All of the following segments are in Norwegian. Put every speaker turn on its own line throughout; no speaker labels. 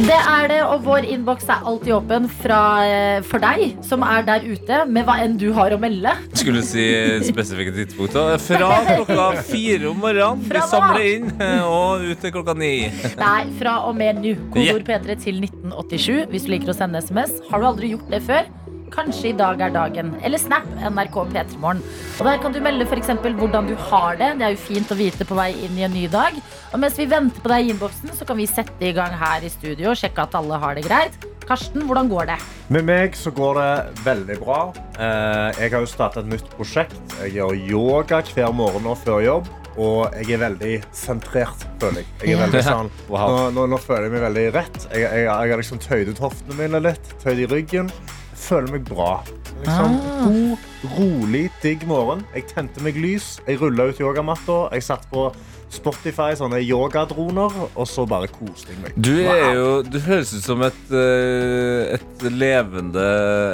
Det er det, og vår innboks er alltid åpen fra, eh, for deg som er der ute, med hva enn du har å melde.
Skulle si spesifikke tidspunkter. Fra klokka fire om morgenen.
Fra vi
samler inn, eh, og ut til klokka ni.
Nei, fra og med nå. Kodord P3 til 1987 hvis du liker å sende SMS. Har du aldri gjort det før? Kanskje i dag er dagen. Eller Snap NRK P3morgen. Og Der kan du melde for eksempel hvordan du har det. Det er jo fint å vite på vei inn i en ny dag. Og mens vi venter på deg i innboksen, så kan vi sette i gang her i studio og sjekke at alle har det greit. Karsten, hvordan går det?
Med meg så går det veldig bra. Eh, Jeg har jo startet et nytt prosjekt. Jeg gjør yoga hver morgen nå før jobb. Og jeg er veldig sentrert, føler jeg. jeg er veldig sånn, nå, nå, nå føler jeg meg veldig rett. Jeg, jeg, jeg har liksom tøyd ut hoftene mine litt. Tøyd i ryggen. Føler meg bra. Liksom,
Ah.
God, rolig, digg morgen. Jeg tente meg lys. Jeg rulla ut yogamatta. Jeg satt på Spotify, sånne yogadroner, og så bare koste jeg meg.
Du er jo Du høres ut som et, eh, et levende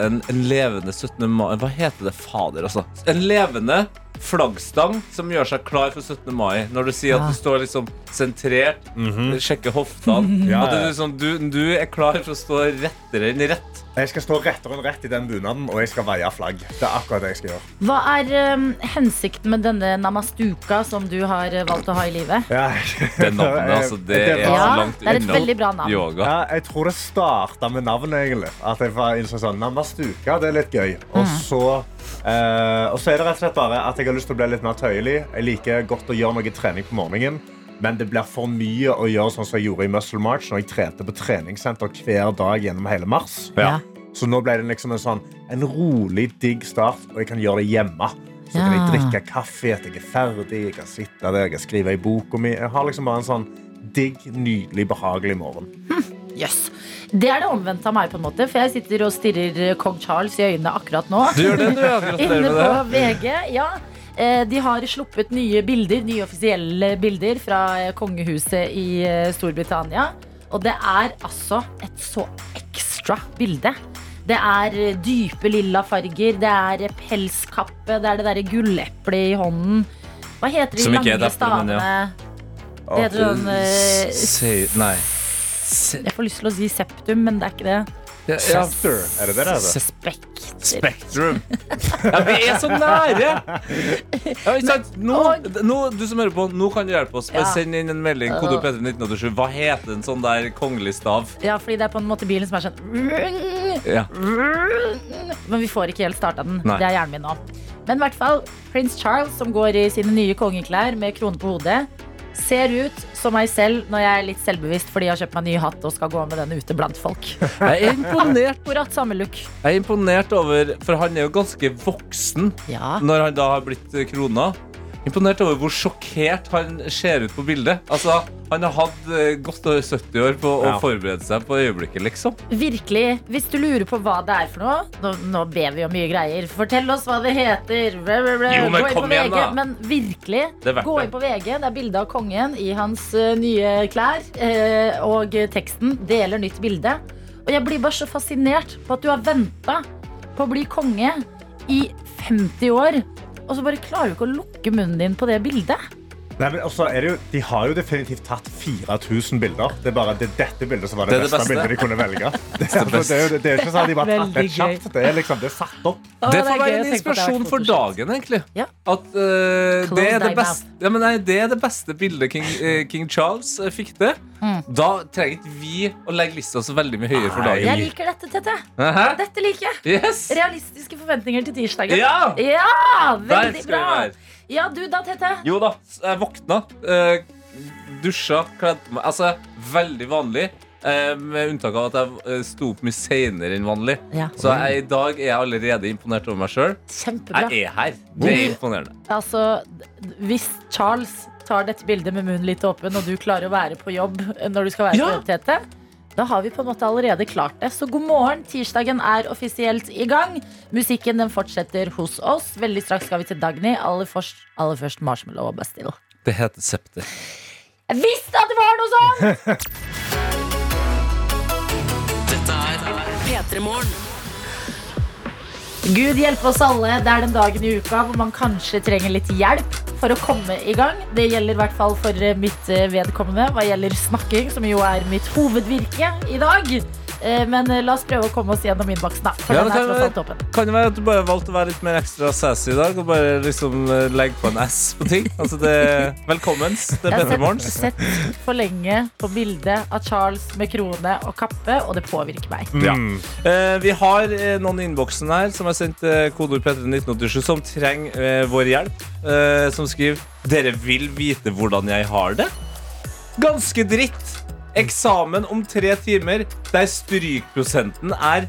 en, en levende 17. mai Hva heter det? Fader, altså. En levende flaggstang som gjør seg klar for 17. mai. Når du sier at du står liksom sentrert, sjekker hoftene.
Ja, ja.
liksom, du, du er klar for å stå rettere enn rett.
Jeg skal stå rettere enn rett i den bunaden, og jeg skal veie flagg. Det er akkurat det jeg skal gjøre.
Hva er um, hensikten med denne namastuka som du har eh, valgt å ha i livet?
Ja.
Det navnet, altså. Det er så
Ja,
langt
det er et veldig bra navn.
yoga.
Ja, jeg tror det starta med navnet, egentlig. At jeg var sånn, Namastuka, det er litt gøy. Og så, eh, og så er det rett og slett bare at jeg har lyst til å bli litt mer tøyelig. Jeg liker godt å gjøre noe trening på morgenen. Men det blir for mye å gjøre sånn som jeg gjorde i Muscle March når jeg trente på treningssenter hver dag gjennom hele mars.
Ja.
Så nå ble det liksom en sånn en rolig, digg start, og jeg kan gjøre det hjemme. Så kan jeg drikke kaffe etter jeg er ferdig, jeg kan sitte der, jeg kan skrive i boka mi. Jeg har liksom bare en sånn digg, nydelig, behagelig morgen.
Jøss. Det er det omvendte av meg, på en måte. For jeg sitter og stirrer kong Charles i øynene akkurat nå.
Du gjør det, du. Ja. det.
Inne på. VG. Ja. Eh, De har sluppet nye bilder, nye offisielle bilder fra eh, kongehuset i eh, Storbritannia. Og det er altså et så ekstra bilde. Det er dype lilla farger, det er pelskappe, det er det derre gulleplet i hånden. Hva heter de lange
stavene? ja.
Det heter sånn
uh, nei.
Jeg får lyst til å si septum, men det er ikke det.
ja, ja.
Er det det det heter?
Spekter.
Spektrum. Ja, vi er så nære! Ja? Nå, nå, du som hører på, nå kan du hjelpe oss. Bare. Send inn en melding. Kode P3 1987. Hva heter en sånn der kongelig stav?
Ja, fordi det er på en måte bilen som er sånn
Ja.
Men vi får ikke helt starta den.
Nei.
Det er hjernen min nå. Men i hvert fall, prins Charles, som går i sine nye kongeklær med krone på hodet, ser ut som meg selv når jeg er litt selvbevisst fordi jeg har kjøpt meg ny hatt og skal gå med den ute blant folk.
Jeg er imponert
Akkurat samme look.
Jeg er imponert over For han er jo ganske voksen
Ja.
når han da har blitt krona. Imponert over hvor sjokkert han ser ut på bildet. Altså, Han har hatt eh, godt over 70 år på å
Ja.
forberede seg på øyeblikket, liksom.
Virkelig. Hvis du lurer på hva det er for noe Nå, nå ber vi om mye greier. Fortell oss hva det heter. Blah, blah, blah.
Jo, men
Gå inn
kom
på
igjen,
VG.
da.
Men virkelig, gå inn på VG. Det er bilde av kongen i hans eh, nye klær. eh, og teksten 'deler nytt bilde'. Og jeg blir bare så fascinert på at du har venta på å bli konge i 50 år. Og så bare klarer du ikke å lukke munnen din på det bildet.
Nei, men også er det jo, de har jo definitivt tatt 4000 bilder. Det er bare det, dette bildet som var det,
Det det
beste,
beste.
bildet de kunne velge. Det, er, altså, det, er, jo- det er ikke sånn at de bare tatt det kjapt. Det er liksom det er satt opp.
Å,
Det får være en inspirasjon for dagen, egentlig.
Ja.
At
uh,
det, er det, beste, ja, men nei, det er det beste bildet King, uh, King Charles uh, fikk til.
Mm.
Da trenger ikke vi å legge lista så veldig mye høyere for
dagen.
Jeg liker dette, Tete.
Hæ?
Dette liker jeg.
Yes!
Realistiske forventninger til tirsdagen.
Ja!
Ja, veldig bra. Ja, du da, Tete.
Jo da, jeg våkna, eh, dusja, kledde meg Altså, veldig vanlig. eh, med unntak av at jeg eh, sto opp mye seinere enn vanlig.
Ja.
Så jeg, i dag er jeg allerede imponert over meg sjøl. Jeg er her. Det er imponerende.
Altså, hvis Charles tar dette bildet med munnen litt åpen, og du klarer å være på jobb når du skal være
Ja.
på jobb, Tete, da har vi på en måte allerede klart det. Så god morgen. Tirsdagen er offisielt i gang. Musikken den fortsetter hos oss. Veldig straks skal vi til Dagny. Aller først, aller først Marshmallow og Bastille.
Det heter Septer.
Jeg visste at det var noe sånt!
Dette er P3 Morgen.
Gud hjelpe oss alle. Det er den dagen i uka hvor man kanskje trenger litt hjelp for å komme i gang. Det gjelder i hvert fall for eh, mitt eh, vedkommende hva gjelder snakking, som jo er mitt hovedvirke i dag. Eh, Men eh, la oss prøve å komme oss gjennom innboksen, da. For
Ja,
den er tross alt åpen.
Kan det være at du bare valgte å være litt mer ekstra sassy i dag og bare liksom eh, legge på en S på ting? Altså det Velkommens
Jeg
Petter
har
Morgens.
sett, sett for lenge på bildet av Charles med krone og kappe, og det påvirker meg.
Ja.
Mm.
Eh, vi har eh, noen i innboksen her som har sendt eh, kodeord P31987, som trenger eh, vår hjelp. Eh, som skriver Dere vil vite hvordan jeg har det? Ganske dritt. Eksamen om tre timer der strykprosenten er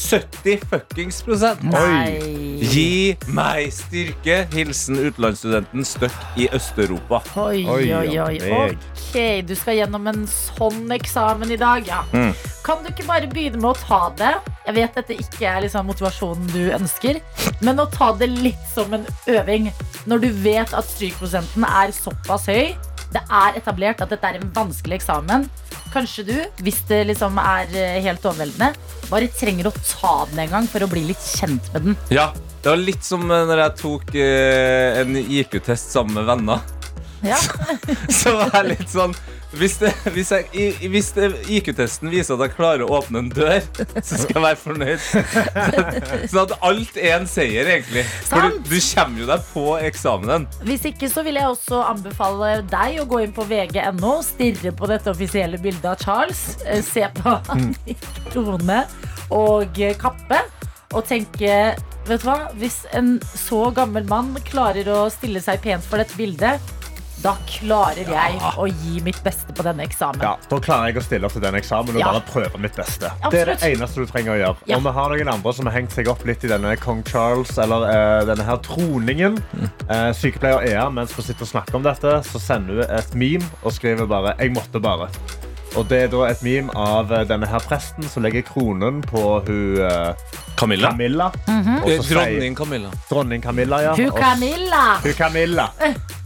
70 fuckings prosent.
Nei.
Gi meg styrke. Hilsen utenlandsstudenten støkk i Øst-Europa.
Oi,
Oi,
oi, oi. Ok, du skal gjennom en sånn eksamen i dag, ja.
Mm.
Kan du ikke bare begynne med å ta det? Jeg vet dette ikke er liksom motivasjonen du ønsker, men å ta det litt som en øving. Når du vet at strykprosenten er såpass høy, det er etablert at dette er en vanskelig eksamen. Kanskje du, hvis det liksom er eh, helt overveldende, bare trenger å ta den en gang for å bli litt kjent med den.
Ja, det var litt som eh, når jeg tok eh, en IQ-test sammen med venner.
Ja.
Så var jeg litt sånn Hvis, det, hvis, jeg, hvis IQ-testen viser at jeg klarer å åpne en dør, så skal jeg være fornøyd. Sånn at alt er en seier, egentlig. For du, du kommer jo deg på eksamenen.
Hvis ikke så vil jeg også anbefale deg å gå inn på vg.no, stirre på dette offisielle bildet av Charles, eh, se på i krone og kappe, og tenke Vet du hva? Hvis en så gammel mann klarer å stille seg pent for dette bildet, da klarer jeg å gi mitt beste på denne eksamen.
Ja, da klarer jeg å stille opp til den eksamen og
Ja.
bare prøve mitt beste. Det er det eneste du trenger å gjøre.
Ja.
Og vi har noen andre som har hengt seg opp litt i denne kong Charles, eller uh, denne her troningen. Eh, sykepleier Ea, mens vi sitter og snakker om dette, så sender hun et meme og skriver bare 'jeg måtte bare'. Og det er da et meme av eh, denne her presten som legger kronen på hun eh,
Camilla.
Camilla.
Mhm.
Og så
Dronning Camilla.
dronning Camilla, ja.
Hun
Og-
Camilla!
Hun Camilla.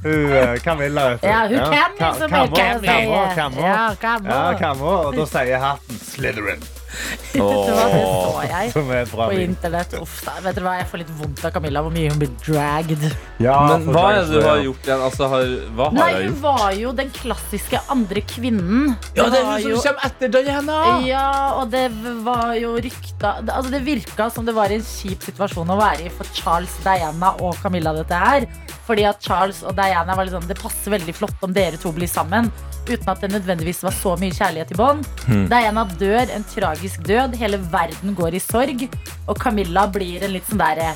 Hun eh, Camilla, vet du.
Ja, hun
Ka-
liksom
Kammo,
ikke si
Kammo, Kammo.
Ja, Kammo.
Ja, Og da sier hatten Slytherin.
Vet du det så jeg på internett. Uff, da, vet dere hva, Jeg får litt vondt av Camilla, hvor mye hun blir dragged.
Ja,
Men hva er det du har gjort igjen? Altså, har, hva har
Nei,
jeg
hun
gjort?
var jo den klassiske andre kvinnen.
Ja, det er
var
hun
jo-
som kommer etter Diana!
Ja, og det var jo rykta det- Altså, det virka som det var en kjip situasjon å være i for Charles, Diana og Camilla, dette her. Fordi at Charles og Diana var litt sånn Det passer veldig flott om dere to blir sammen. Uten at det nødvendigvis var så mye kjærlighet i bånd.
Hmm.
Diana dør en tragisk død. Hele verden går i sorg. Og Camilla blir en litt sånn derre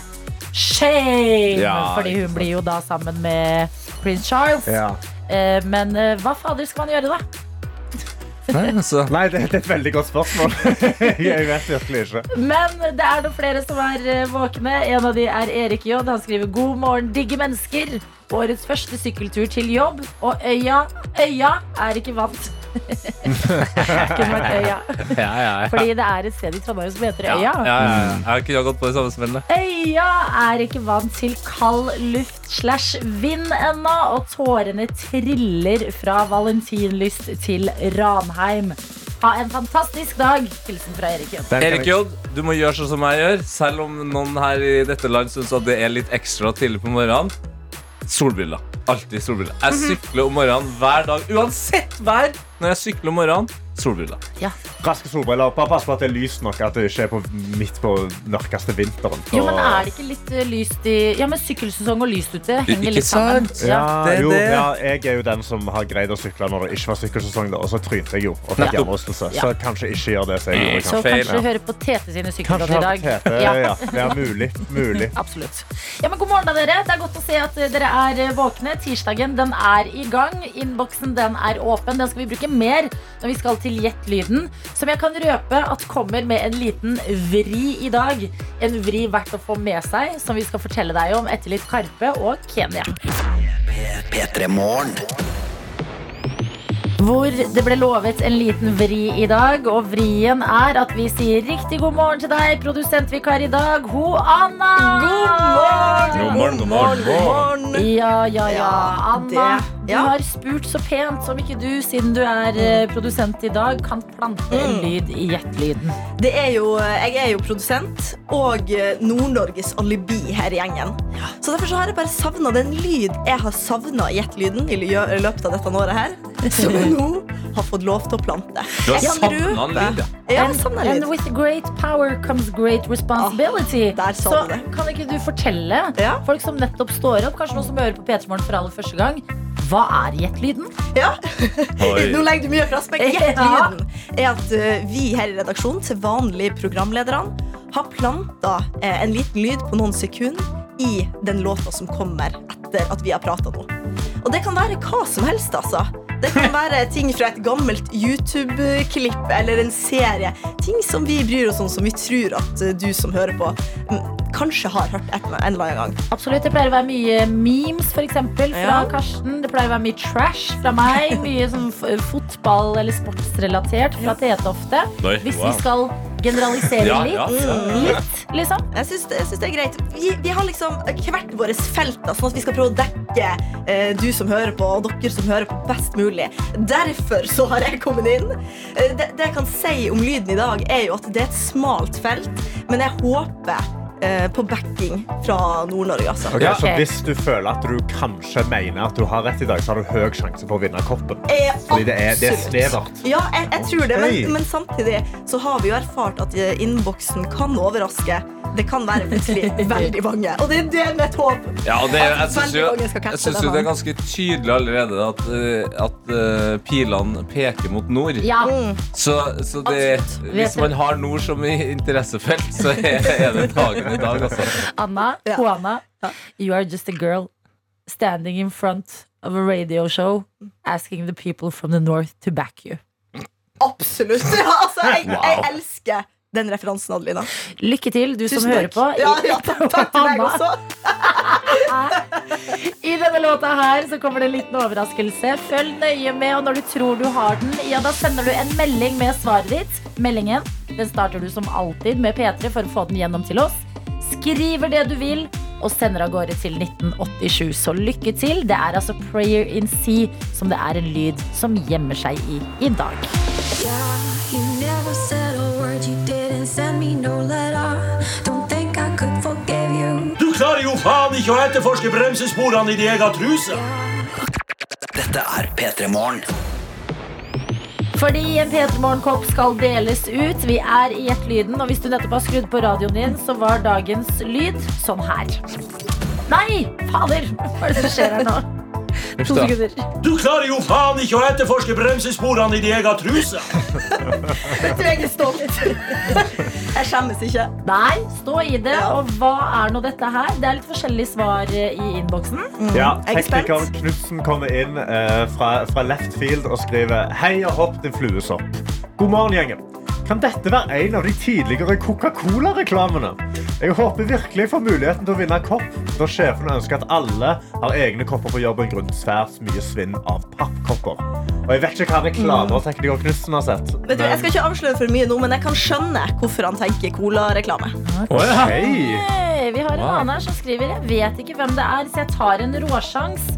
shame.
Ja,
fordi hun blir jo da sammen med prins Charles.
Ja.
Eh, men eh, hva fader skal man gjøre, da?
Nei, altså.
Nei, det, det er et veldig godt spørsmål. jeg vet virkelig ikke.
Men det er noen flere som er eh, våkne. En av de er Erik J. Han skriver God morgen, digge mennesker. Årets første sykkeltur til jobb. Og øya, øya er ikke vant. Vært øya.
Ja, ja, ja.
Fordi det er et sted i Trondheim som heter
Ja,
Øya.
ja, ja, ja. Jeg har ikke gått på det samme smellet.
Øya er ikke vant til kald luft slash vind ennå, og tårene triller fra valentinlyst til Ranheim. Ha en fantastisk dag. Hilsen fra Erik J.
Erik J, du må gjøre sånn som jeg gjør. Selv om noen her i dette land syns at det er litt ekstra tidlig på morgenen. Solbriller. Alltid solbriller. Jeg sykler om morgenen hver dag. Uansett vær når jeg sykler om morgenen. Solbriller.
Raske solbriller. Bare pass på at det er lyst nok. At det ikke er på, midt på mørkeste vinteren.
Jo, men er det ikke litt eh, lyst i Ja, men sykkelsesong og lyst ute henger litt sammen. Ja.
Ja,
det
jo,
det.
ja, jeg er jo den som har greid å sykle når det ikke var sykkelsesong. Og så trynte jeg jo og fikk hjernerystelse.
Ja.
Så kanskje ikke gjør det. Så jeg gjorde,
Så
kanskje.
kanskje
Ja.
høre på Tete sine
Kanskje
sykkelråd i dag.
tete,
Ja.
ja. Det mulig. mulig.
Absolutt. Ja, men God morgen, da, dere. Det er godt å se at dere er eh, våkne. Tirsdagen den er i gang. Innboksen den er åpen. Den skal vi bruke mer når vi skal til Gjett-lyden. Som jeg kan røpe at kommer med en liten vri i dag. En vri verdt å få med seg, som vi skal fortelle deg om etter litt Karpe og Kenya. Hvor det ble lovet en liten vri i dag, og vrien er at vi sier riktig god morgen til deg, produsentvikar i dag, ho Anna!
God morgen, god morgen.
God morgen.
Ja, ja, ja.
Ja,
Anna,
det-
du har spurt så pent som ikke du, siden du er eh, produsent i dag, kan plante en
Mm.
lyd i Gjettelyden.
Det er jo, jeg er jo produsent og eh, Nord-Norges alibi her i gjengen. Så derfor så har jeg bare savna den lyd jeg har savna i lø- i løpet av dette året her. Som jeg nå har fått lov til å plante.
Du har
savna
savnet litt, ja.
Ja,
And, with great power comes great responsibility.
Ah, der
så
det.
kan ikke du fortelle
Ja.
folk som nettopp står opp, kanskje noen som hører på P3 Morgen for aller første gang, hva er gjettlyden?
Ja. Nå legger du mye fra seg. Gjettlyden er at eh, vi her i redaksjonen til vanlige programlederne har planta eh, en liten lyd på noen sekunder i den låta som kommer etter at vi har prata nå. Og det kan være hva som helst, altså. Det kan være ting fra et gammelt YouTube-klipp eller en serie. Ting som vi bryr oss om, som vi tror at eh, du som hører på, mm, kanskje har hørt en eller annen gang.
Absolutt, Det pleier å være mye memes for eksempel, fra
Ja.
Karsten. Det pleier å være mye trash fra meg. Mye sånn fotball- eller sportsrelatert fra Tete ofte. Hvis vi skal generalisere
Ja,
litt.
ja, ja.
Litt, liksom.
Jeg syns, det er greit. Vi, vi har liksom hvert vårt felt, da, sånn at vi skal prøve å dekke eh, du som hører på, og dere som hører på, best mulig. Derfor så har jeg kommet inn. Eh, det, det jeg kan si om lyden i dag, er jo at det er et smalt felt, men jeg håper på backing fra Nord-Norge, altså.
Ok,
Ja.
Så hvis du føler at du kanskje mener at du har rett i dag, så har du høy sjanse for å vinne koppen.
Eh,
Fordi det er, det er snevert.
Ja, jeg, jeg tror det, men, men samtidig så har vi jo erfart at eh, innboksen kan overraske. Det kan være plutselig veldig mange. Og det er det mitt håp.
Ja, det, jeg syns jo, det er ganske tydelig allerede at, eh, at uh, pilene peker mot nord.
Ja.
Mm.
Så, så det, hvis man har nord som interessefelt, så er, er det dagen i dag, altså.
Anna, Juana, you are just a girl standing in front of a radio show asking the people from the north to back you.
Absolutt. Ja, altså, jeg, jeg elsker den referansen, Adelina.
Lykke til, du som hører på.
Ja, ja, takk, takk til deg også.
I denne låta her så kommer det en liten overraskelse. Følg nøye med, og når du tror du har den, ja, da sender du en melding med svaret ditt. Meldingen den starter du som alltid med P3 for å få den gjennom til oss. Skriver det du vil, og sender av gårde til 1987. Så lykke til. Det er altså Prayer in Sea som det er en lyd som gjemmer seg i i dag.
You you didn't send me no letter. Don't think I could forgive you.
Du klarer jo faen ikke å etterforske bremsesporene i din egen truse!
Dette er P3 Morgen.
Fordi en P3 Morgenkopp skal deles ut. Vi er i Gjettelyden, og hvis du nettopp har skrudd på radioen din, så var dagens lyd sånn her. Nei! Fader! Hva er det som skjer her nå? To sekunder.
Du klarer jo faen ikke å etterforske bremsesporene i din egen truse!
Vet du, jeg er stolt. Jeg skjemmes ikke.
Nei, stå i det. Og hva er nå dette her? Det er litt forskjellige svar eh, i innboksen.
Ja,
er spent.
Tekniker Knutsen kommer inn eh, fra, fra left field og skriver Hei og hopp din fluesopp. God morgen, gjengen. Kan dette være en av de tidligere Coca-Cola-reklamene? Jeg håper virkelig jeg får muligheten til å vinne kopp, da sjefen ønsker at alle har egne kopper på jobben grunnet svært mye svinn av pappkopper. Og jeg vet ikke hva reklamer og Knutsen har sett.
Vet du, jeg skal ikke avsløre for mye nå, men jeg kan skjønne hvorfor han tenker cola-reklame.
Okay.
Hey, vi har en
Wow.
annen her som skriver Jeg vet ikke hvem det er, så jeg tar en råsjans.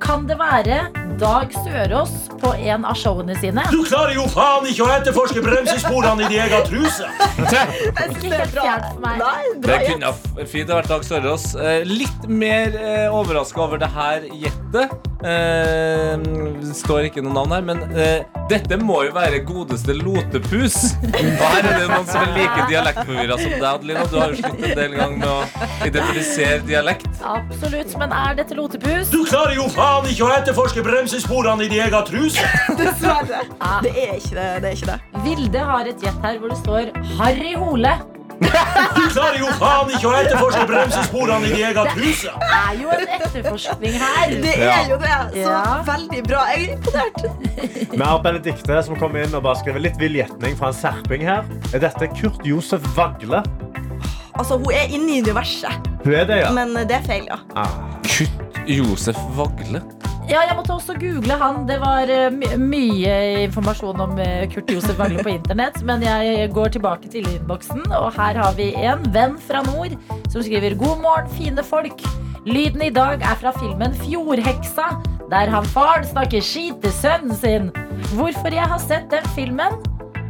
Kan det være Dag Sørås på en av showene sine?
Du klarer jo faen ikke å etterforske bremsesporene i din egen truse!
Ikke helt fjernt for meg.
Det kunne fint ha vært Dag Sørås. Eh, litt mer eh, overraska over det her gjettet. Eh, det står ikke noe navn her, men eh, dette må jo være godeste Lotepus. Og her er det noen som er like dialektforvirra som deg, Adelina. Du har jo slitt en del ganger med å identifisere dialekt.
Absolutt, men er dette lotepus?
Du klarer jo faen ikke å etterforske bremsesporene i din egen truse!
Dessverre. Det er ikke det. det, er ikke det.
Vilde har et gjett her hvor det står Harry Hole.
Du klarer jo faen ikke å etterforske bremsesporene i de eget hus.
Det er jo en etterforskning her.
Det er jo det. Så
Ja.
veldig bra. Jeg er imponert.
Vi har Benedikte som kommer inn og bare skriver litt vill gjetning fra en serping her. Er dette Kurt Josef Vagle?
Altså, Hun er inne i universet,
Hun er det, ja.
men det er feil, ja.
Ah.
Kutt Josef Vagle.
Ja, jeg måtte også google han. Det var eh, my mye informasjon om eh, Kurt Josef Wagle på internett. Men jeg går tilbake til innboksen, og her har vi en venn fra nord som skriver God morgen, fine folk. Lyden i dag er fra filmen Fjordheksa, der han faren snakker skit til sønnen sin. Hvorfor jeg har sett den filmen?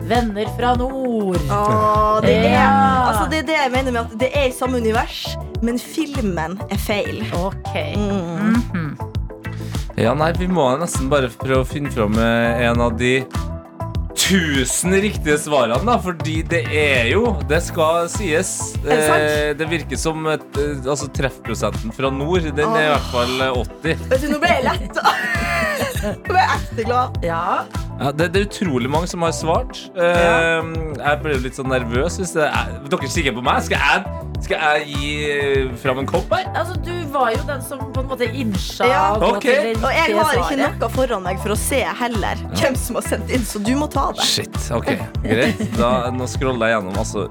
Venner fra nord.
Åh, det, er,
Ja.
altså, det er det jeg mener med at det er i samme univers, men filmen er feil.
Ok.
Mm.
Mhm.
Ja, nei, vi må nesten bare prøve å finne fram eh, en av de tusen riktige svarene, da. Fordi det er jo Det skal sies.
Det?
Eh, det virker som et, eh, altså treffprosenten fra nord, den er i hvert fall eh, 80.
Vet du, nå ble jeg letta. Nå er ekte glad.
Ja.
Ja, det, det er utrolig mange som har svart. Eh, jeg ble litt sånn nervøs. Hvis det er, dere kikker på meg. Skal jeg, skal jeg gi fram en kopp her?
Altså, du var jo den som på en måte innsja
Ja.
å gå
Ok.
til det
Og jeg har ikke noe foran meg for å se heller hvem som har sendt inn, så du må ta det.
Shit, ok, greit da, Nå scroller jeg gjennom altså,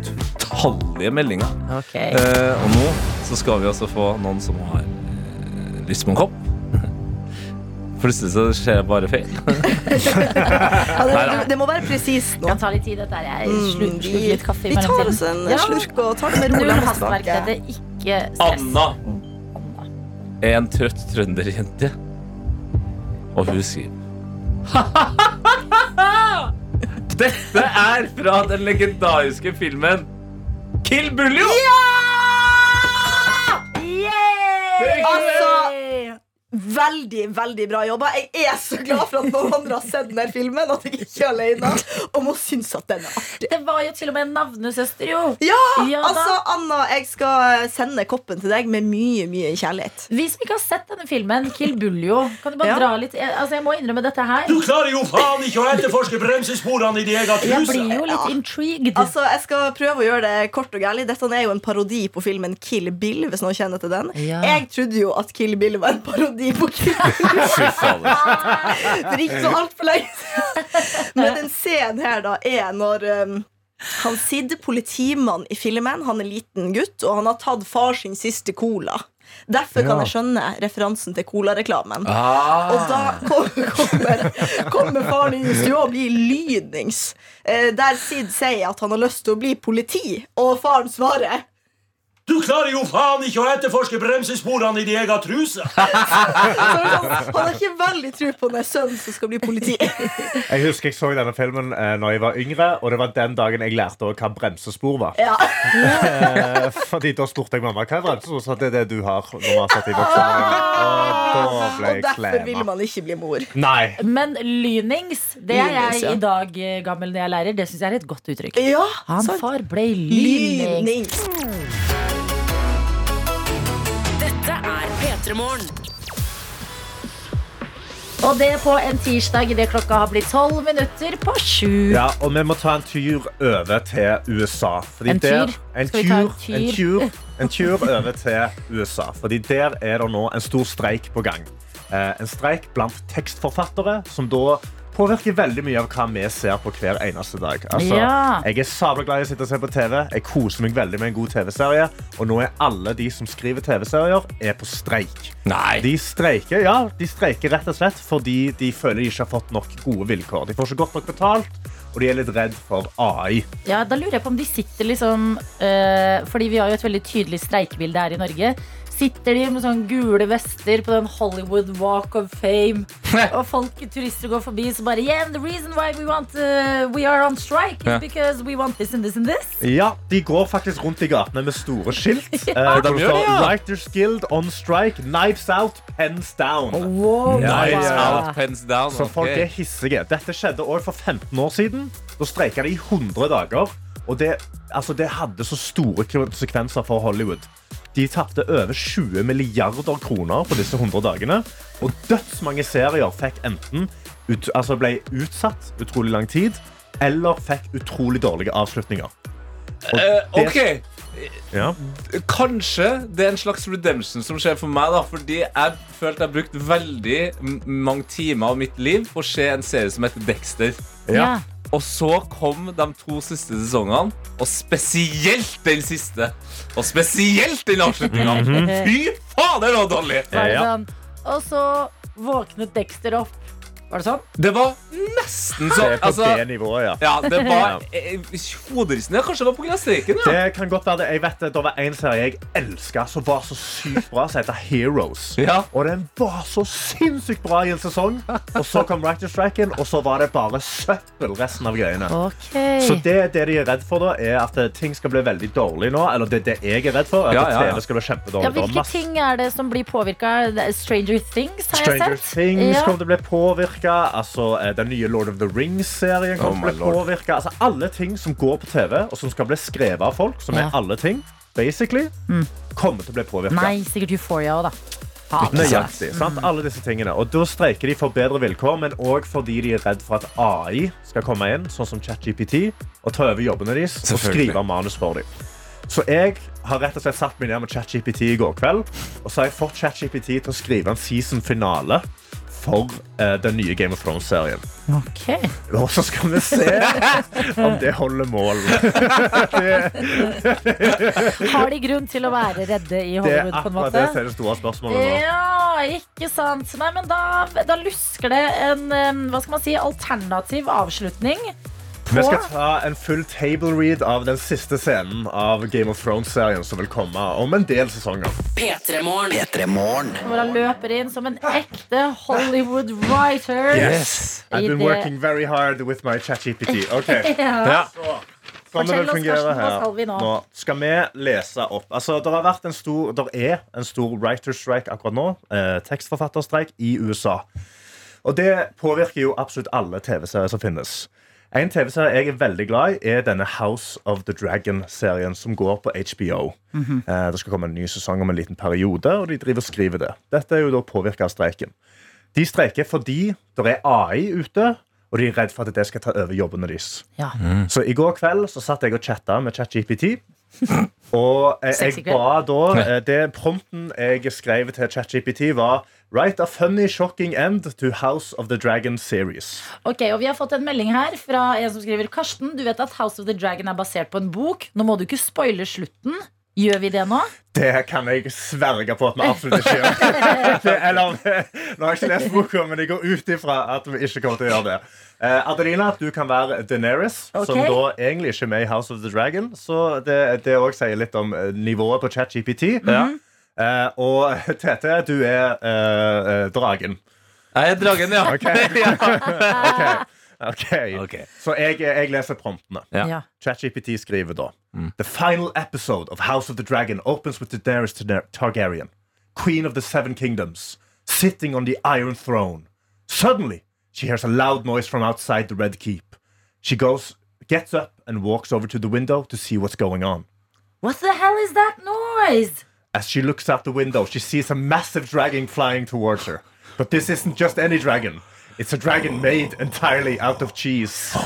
utallige meldinger
Okay.
Uh, Og nå så skal vi altså få noen som har uh, lyst på en kopp Plutselig så skjer det bare feil
Ja, det, det, det må være presist nå.
Kan ta litt tid, dette her. Jeg
Mm,
slurker litt kaffe i
vi tar oss en
Ja.
slurk og tar det med ro.
Null hastverk. Det er ikke stress.
Anna er en trøtt trønderjente Og hun skriver Dette er fra den legendariske filmen Kill Buljo
Altså, veldig, veldig bra jobba. Jeg er så glad for at noen andre har sett denne filmen, at jeg ikke er alene. Og må synes at den er artig.
Det var jo til og med en navnesøster, jo.
Ja,
Ja
altså, Anna, jeg skal sende koppen til deg med mye, mye kjærlighet.
Vi som ikke har sett denne filmen, Kill Buljo, kan du bare
Ja.
dra litt Altså, jeg må innrømme dette her.
Du klarer jo faen ikke å etterforske bremsesporene i de egen
Jeg blir jo litt
Ja.
intrigued.
Altså, Jeg skal prøve å gjøre det kort og gærlig. Dette er jo en parodi på filmen Kill Bill. Hvis noen kjenner til den
Ja.
Jeg trodde jo at Kill Bill var en parodi på kvelden.
Fy fader
ikke så altfor lenge. Men den scenen her da er når um, han sitter politimann i filmen, han er liten gutt, og han har tatt far sin siste cola. Derfor kan
Ja.
jeg skjønne referansen til colareklamen.
ah.
Og da kommer, kommer faren inn i stua og blir lydnings. Eh, der Sid sier at han har lyst til å bli politi, og faren svarer
Du klarer jo faen ikke å etterforske bremsesporene i de egen truse!
han, har ikke veldig tro på den sønnen som skal bli politi.
Jeg husker jeg så denne filmen eh, når jeg var yngre, og det var den dagen jeg lærte hva bremsespor var.
Ja.
Eh, fordi Da spurte jeg mamma hva er bremsespor. Så det er det du har. Når man har satt i voksen Og da ble
Og
jeg
derfor vil man ikke bli mor.
Nei.
Men lynings, det er
Lynings,
jeg
ja.
i dag eh, gammel når jeg lærer. Det syns jeg er et godt uttrykk.
Ja,
Han
sant.
far ble lynings.
Lynings.
Dette er P3 Morgen.
Og det på en tirsdag idet klokka har blitt tolv minutter på sju.
Ja, og vi må ta en tur over til USA. Fordi
En tur?
Der, en,
Skal vi ta en
tur, en, tur, en tur over til USA. Fordi der er det nå en stor streik på gang. Eh, en streik blant tekstforfattere, som da påvirker veldig mye av hva vi ser på hver eneste dag. Altså,
Ja.
Jeg er sabla glad i å sitte og se på TV. Jeg koser meg veldig med en god TV-serie. Og nå er alle de som skriver TV-serier, er på streik.
Nei
De streiker, ja, de streiker rett og slett fordi de føler de ikke har fått nok gode vilkår. De får ikke godt nok betalt, og de er litt redd for AI.
Ja, da lurer jeg på om de sitter liksom øh, Fordi vi har jo et veldig tydelig streikebilde her i Norge. Sitter de med sånne gule vester på den Hollywood Walk of Fame, og folk, turister går forbi, så bare Yeah, and the reason why we want uh, We are on strike is because we want this and this and this.
Ja, De går faktisk rundt i gatene med store skilt. eh,
de
hvor
gjør
står
det, ja.
Writers Guild on strike, knives out, pens down.
Wow.
Knives
ja.
out, pens down
Så folk er hissige. Dette skjedde også for 15 år siden. Da streika de i 100 dager. Og det, altså, det hadde så store konsekvenser for Hollywood. De tapte over 20 milliarder kroner på disse 100 dagene. Og dødsmange serier fikk enten ut, altså ble utsatt utrolig lang tid, eller fikk utrolig dårlige avslutninger. Det, uh,
ok,
Ja.
kanskje det er en slags redemption som skjer for meg da Fordi jeg følte jeg har brukt veldig mange timer av mitt liv På å se en serie som heter Dexter
Ja.
Og så kom de to siste sesongene Og spesielt den siste. Og spesielt den avslutningen. Fy faen, det var dårlig.
Ja,
Ja. og så våknet Dexter opp. Var det sånn?
Det var nesten sånn.
Det
sånn.
er på
Altså,
det nivået, ja.
ja, det var eh, ja, kanskje det var på streken. Ja.
Det kan godt være det. Jeg vet det, det var en serie jeg elska som var så sykt bra, som heter Heroes.
Ja.
Og den var så sinnssykt bra i en sesong. Og så kom Writer Striken, og så var det bare søppel resten av greiene.
Okay.
Så det, det de er redd for, da, er at eh, ting skal bli veldig dårlig nå. Eller det, det jeg er redd for,
Ja,
at
ja, ja.
TV skal bli kjempedårlig.
Hvilke ting er det som blir påvirka? Stranger Things, har
Stranger
jeg sett.
Things
Ja.
kommer til å bli påvirka. Altså, eh, den nye Lord of the Rings-serien kommer
oh
til å bli påvirka. Altså, alle ting som går på TV, og som skal bli skrevet av folk, som
Ja.
er alle ting, basically, kommer til å bli påvirka.
Nei, sikkert Euphoria òg, da.
Nøyaktig. Sant? Alle disse tingene. Og da streiker de for bedre vilkår, men òg fordi de er redd for at AI skal komme inn, sånn som ChatGPT, og ta over jobbene deres og skrive manus for dem. Så jeg har rett og slett satt meg ned med ChatGPT i går kveld, og så har jeg fått ChatGPT til å skrive en season finale for eh, den nye Game of Thrones-serien.
Ok.
Og så skal vi se om det holder mål.
Har de grunn til å være redde i Hollywood, på en måte?
det er det store spørsmålet nå.
Ja, ikke sant. Nei, men da, da lusker det en hva skal man si, alternativ avslutning.
Vi skal ta en full table read av den siste scenen av Game of Thrones-serien som vil komme om en del sesonger.
P3morgen.
P3 Morgen.
hvor han løper inn som en ekte Hollywood writer.
Yes.
I've been working very hard with my ChatGPT. Okay.
Ja.
Sånn det vil
oss,
fungere her.
skal vi nå?
Nå skal vi lese opp. Altså, det har vært en stor, der er en stor writer strike akkurat nå. Eh, tekstforfatterstreik i USA. Og det påvirker jo absolutt alle TV-serier som finnes. En TV-serie jeg er veldig glad i, er denne House of the Dragon-serien som går på HBO.
Mhm.
eh, det skal komme en ny sesong om en liten periode, og de driver og skriver det. Dette er jo da påvirka av streiken. De streiker fordi det er AI ute, og de er redd for at det skal ta over jobbene deres.
Ja.
Så i går kveld så satt jeg og chatta med ChatGPT. Og eh, jeg ba da eh, Det prompten jeg skrev til ChatGPT, var Write a funny, shocking end to House of the Dragon series.
Ok, og Vi har fått en melding her fra en som skriver Karsten, du vet at House of the Dragon er basert på en bok. Nå må du ikke spoile slutten. Gjør vi det nå?
Det kan jeg sverge på at vi absolutt ikke gjør. Eller, nå har jeg ikke lest boka, men jeg går ut ifra at vi ikke kommer til å gjøre det. Eh, Adelina, du kan være Daenerys, som da egentlig ikke er med i House of the Dragon. Så det, òg sier litt om eh, nivået på ChatGPT. Eh, og Tete, du er eh, eh, dragen.
Jeg er dragen, ja.
Ok. Ok. Ok.
Ok.
Så jeg, jeg leser promptene.
Ja.
ChatGPT skriver da mm. The final episode of House of the Dragon opens with the Daenerys Tar- Targaryen, Queen of the Seven Kingdoms, sitting on the Iron Throne. Suddenly, she hears a loud noise from outside the Red Keep. She goes, gets up, and walks over to the window to see what's going on.
What the hell is that noise?
As she looks out the window, she sees a massive dragon flying towards her. But this isn't just any dragon. It's a dragon made entirely out of cheese.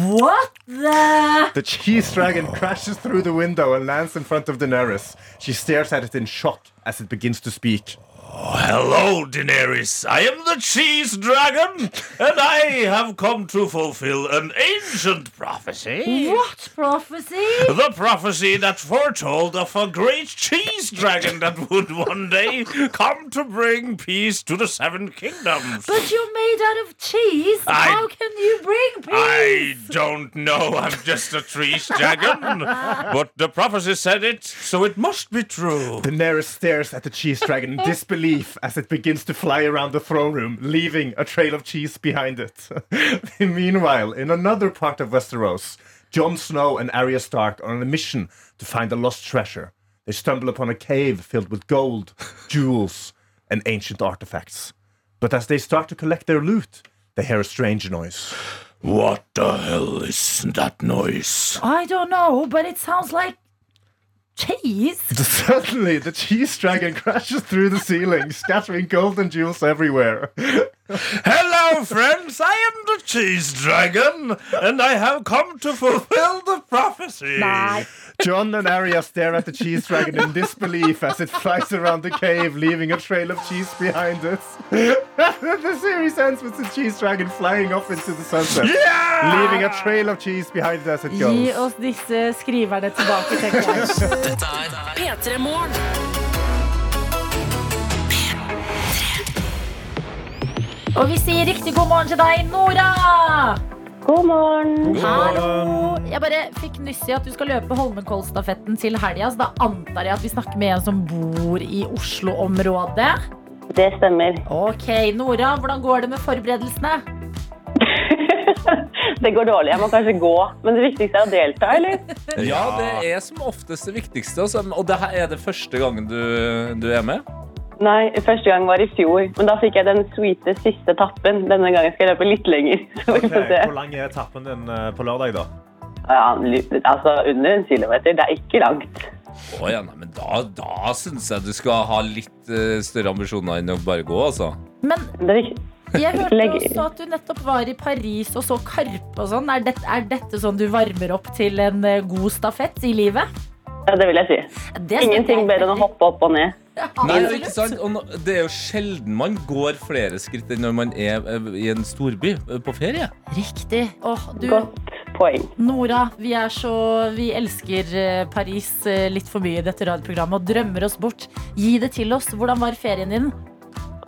What the
The cheese dragon crashes through the window and lands in front of Daenerys. She stares at it in shock as it begins to speak.
Hello, Daenerys. I am the Cheese Dragon, and I have come to fulfill an ancient prophecy.
What prophecy?
The prophecy that foretold of a great cheese dragon that would one day come to bring peace to the seven kingdoms.
But you're made out of cheese.
I-
How can you bring peace?
I don't know. I'm just a cheese dragon. But the prophecy said it, so it must be true.
Daenerys stares at the cheese dragon in disbelief as it begins to fly around the throne room, leaving a trail of cheese behind it. Meanwhile, in another part of Westeros, Jon Snow and Arya Stark are on a mission to find a lost treasure. They stumble upon a cave filled with gold, jewels, and ancient artifacts. But as they start to collect their loot, they hear a strange noise.
What the hell is that noise?
I don't know, but it sounds like cheese.
Suddenly, the cheese dragon crashes through the ceiling, scattering gold and jewels everywhere.
Hello, friends. I am the cheese dragon, and I have come to fulfill the prophecy.
Nei.
John and Arya stare at the cheese dragon in disbelief as it flies around the cave, leaving a trail of cheese behind it. the series ends with the cheese dragon flying off into the sunset,
Yeah!
leaving a trail of cheese behind it as it
Gi oss disse skriverne tilbake, tenker jeg.
P3 Morgen.
Og vi sier riktig god morgen til deg, Nora!
God morgen.
Hallo! Jeg bare fikk nyss i at du skal løpe Holmenkollstafetten til helga, så da antar jeg at vi snakker med en som bor i Oslo-området.
Det stemmer.
Ok, Nora, hvordan går det med forberedelsene?
Det går dårlig. Jeg må kanskje gå. Men det viktigste er å delta, eller?
Ja, det er som oftest det viktigste. Og det her er det første gangen du, du er med?
Nei, første gang var i fjor. Men da fikk jeg den sweete siste tappen. Denne gangen skal jeg løpe litt lenger. Så vi
Ok,
får se.
Hvor lang er tappen din eh, på lørdag, da?
Ja, altså under en kilometer. Det er ikke langt.
Oh, ja, nei, men da, da syns jeg du skal ha litt uh, større ambisjoner enn å bare gå, altså.
Men jeg hørte også at du nettopp var i Paris og så Karpe og sånn. Er, er dette sånn du varmer opp til en eh, god stafett i livet?
Ja, det vil jeg si. Ingenting bedre enn å hoppe opp og ned.
Nei,
absolutt.
ikke sant? Og nå- det er jo sjelden man går flere skritt enn når man er eh, i en storby eh, på ferie.
Riktig. Åh, du,
Godt poeng.
Nora, vi er så Vi elsker eh, Paris eh, litt for mye i dette radioprogrammet og drømmer oss bort. Gi det til oss. Hvordan var ferien din?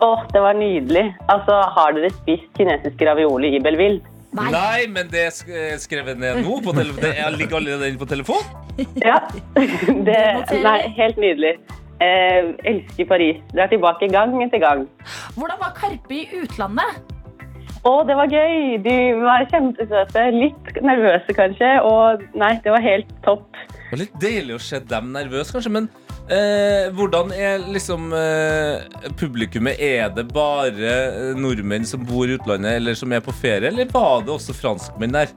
Åh, det var nydelig. Altså, har dere spist kinesisk ravioli i Belleville?
Nei, men det er sk- eh, skrevet ned nå. På tele det er, ligger allerede inne på telefon.
Ja. Det, nei, helt nydelig. Eh, elsker Paris. Drar tilbake gang etter gang.
Hvordan var Karpe i utlandet?
Å, det var gøy! De var kjempesøte. Litt nervøse, kanskje. Og nei, det var helt topp.
Det var litt deilig å se dem nervøse, kanskje. Men eh, hvordan er liksom eh, publikummet? Er det bare eh, nordmenn som bor i utlandet, eller som er på ferie, eller var det også franskmenn der?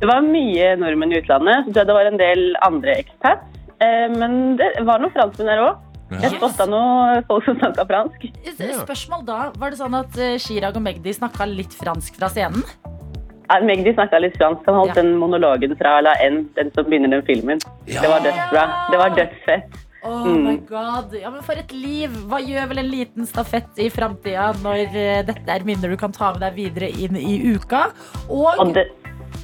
Det var mye nordmenn i utlandet. Så tror jeg det var en del andre expats. Eh, men det var noen franskmenn der òg. Jeg spotta noen folk som snakka fransk.
Spørsmål da, Var det sånn at eh, Chirag og Magdi snakka litt fransk fra scenen?
Ja, Magdi snakka litt fransk. Han holdt
Ja.
den monologen fra La N, den som begynner den filmen. Det var dødsbra. Det var dødsfett.
Oh
Mm.
my god, ja, men For et liv! Hva gjør vel en liten stafett i framtida når eh, dette er minner du kan ta med deg videre inn i uka? Og,
Og det,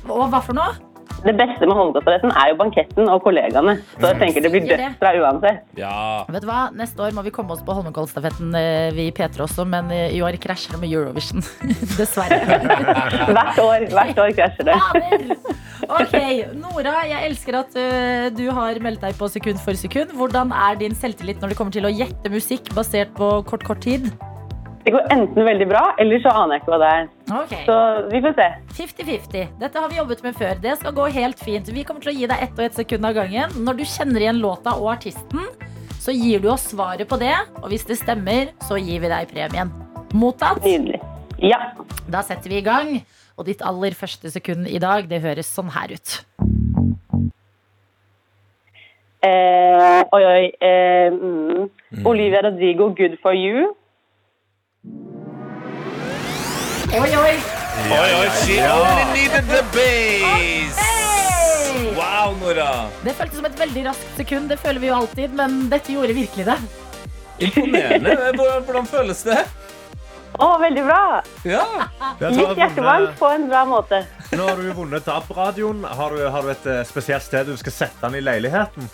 og hva for noe?
Det beste med Holmenkollstafetten er jo banketten og kollegaene. Så jeg tenker det blir dødsbra uansett.
Ja.
Vet du hva? Neste år må vi komme oss på Holmenkollstafetten, eh, vi i P3 også, men eh, i år krasjer det med Eurovision. Dessverre.
Hvert år, hvert år krasjer det.
Ok, Nora, jeg elsker at eh, du har meldt deg på sekund for sekund. Hvordan er din selvtillit når det kommer til å gjette musikk basert på kort, kort tid?
Det går enten veldig bra, eller så aner jeg ikke hva det er.
Okay.
Så vi får se.
50-50. Dette har vi jobbet med før. Det skal gå helt fint. Vi kommer til å gi deg ett og ett sekund av gangen. Når du kjenner igjen låta og artisten, så gir du oss svaret på det. Og hvis det stemmer, så gir vi deg premien. Mottatt?
Nydelig. Ja.
Da setter vi i gang. Og ditt aller første sekund i dag, det høres sånn her ut.
Eh, oi, oi. Eh, mm. Olivia Rodrigo, 'Good for You'.
Oi, oi!
Oi, oi, she only needed the
base.
Wow, Nora.
Det føltes som et veldig raskt sekund. Det føler vi jo alltid, men dette gjorde virkelig det.
Imponerende. Hvordan- Hvordan føles det?
Å, veldig bra!
Ja.
Litt hjertevarmt på en bra måte.
Nå har du jo vunnet DAB-radioen. Har, du- har du et eh, spesielt sted du skal sette den i leiligheten?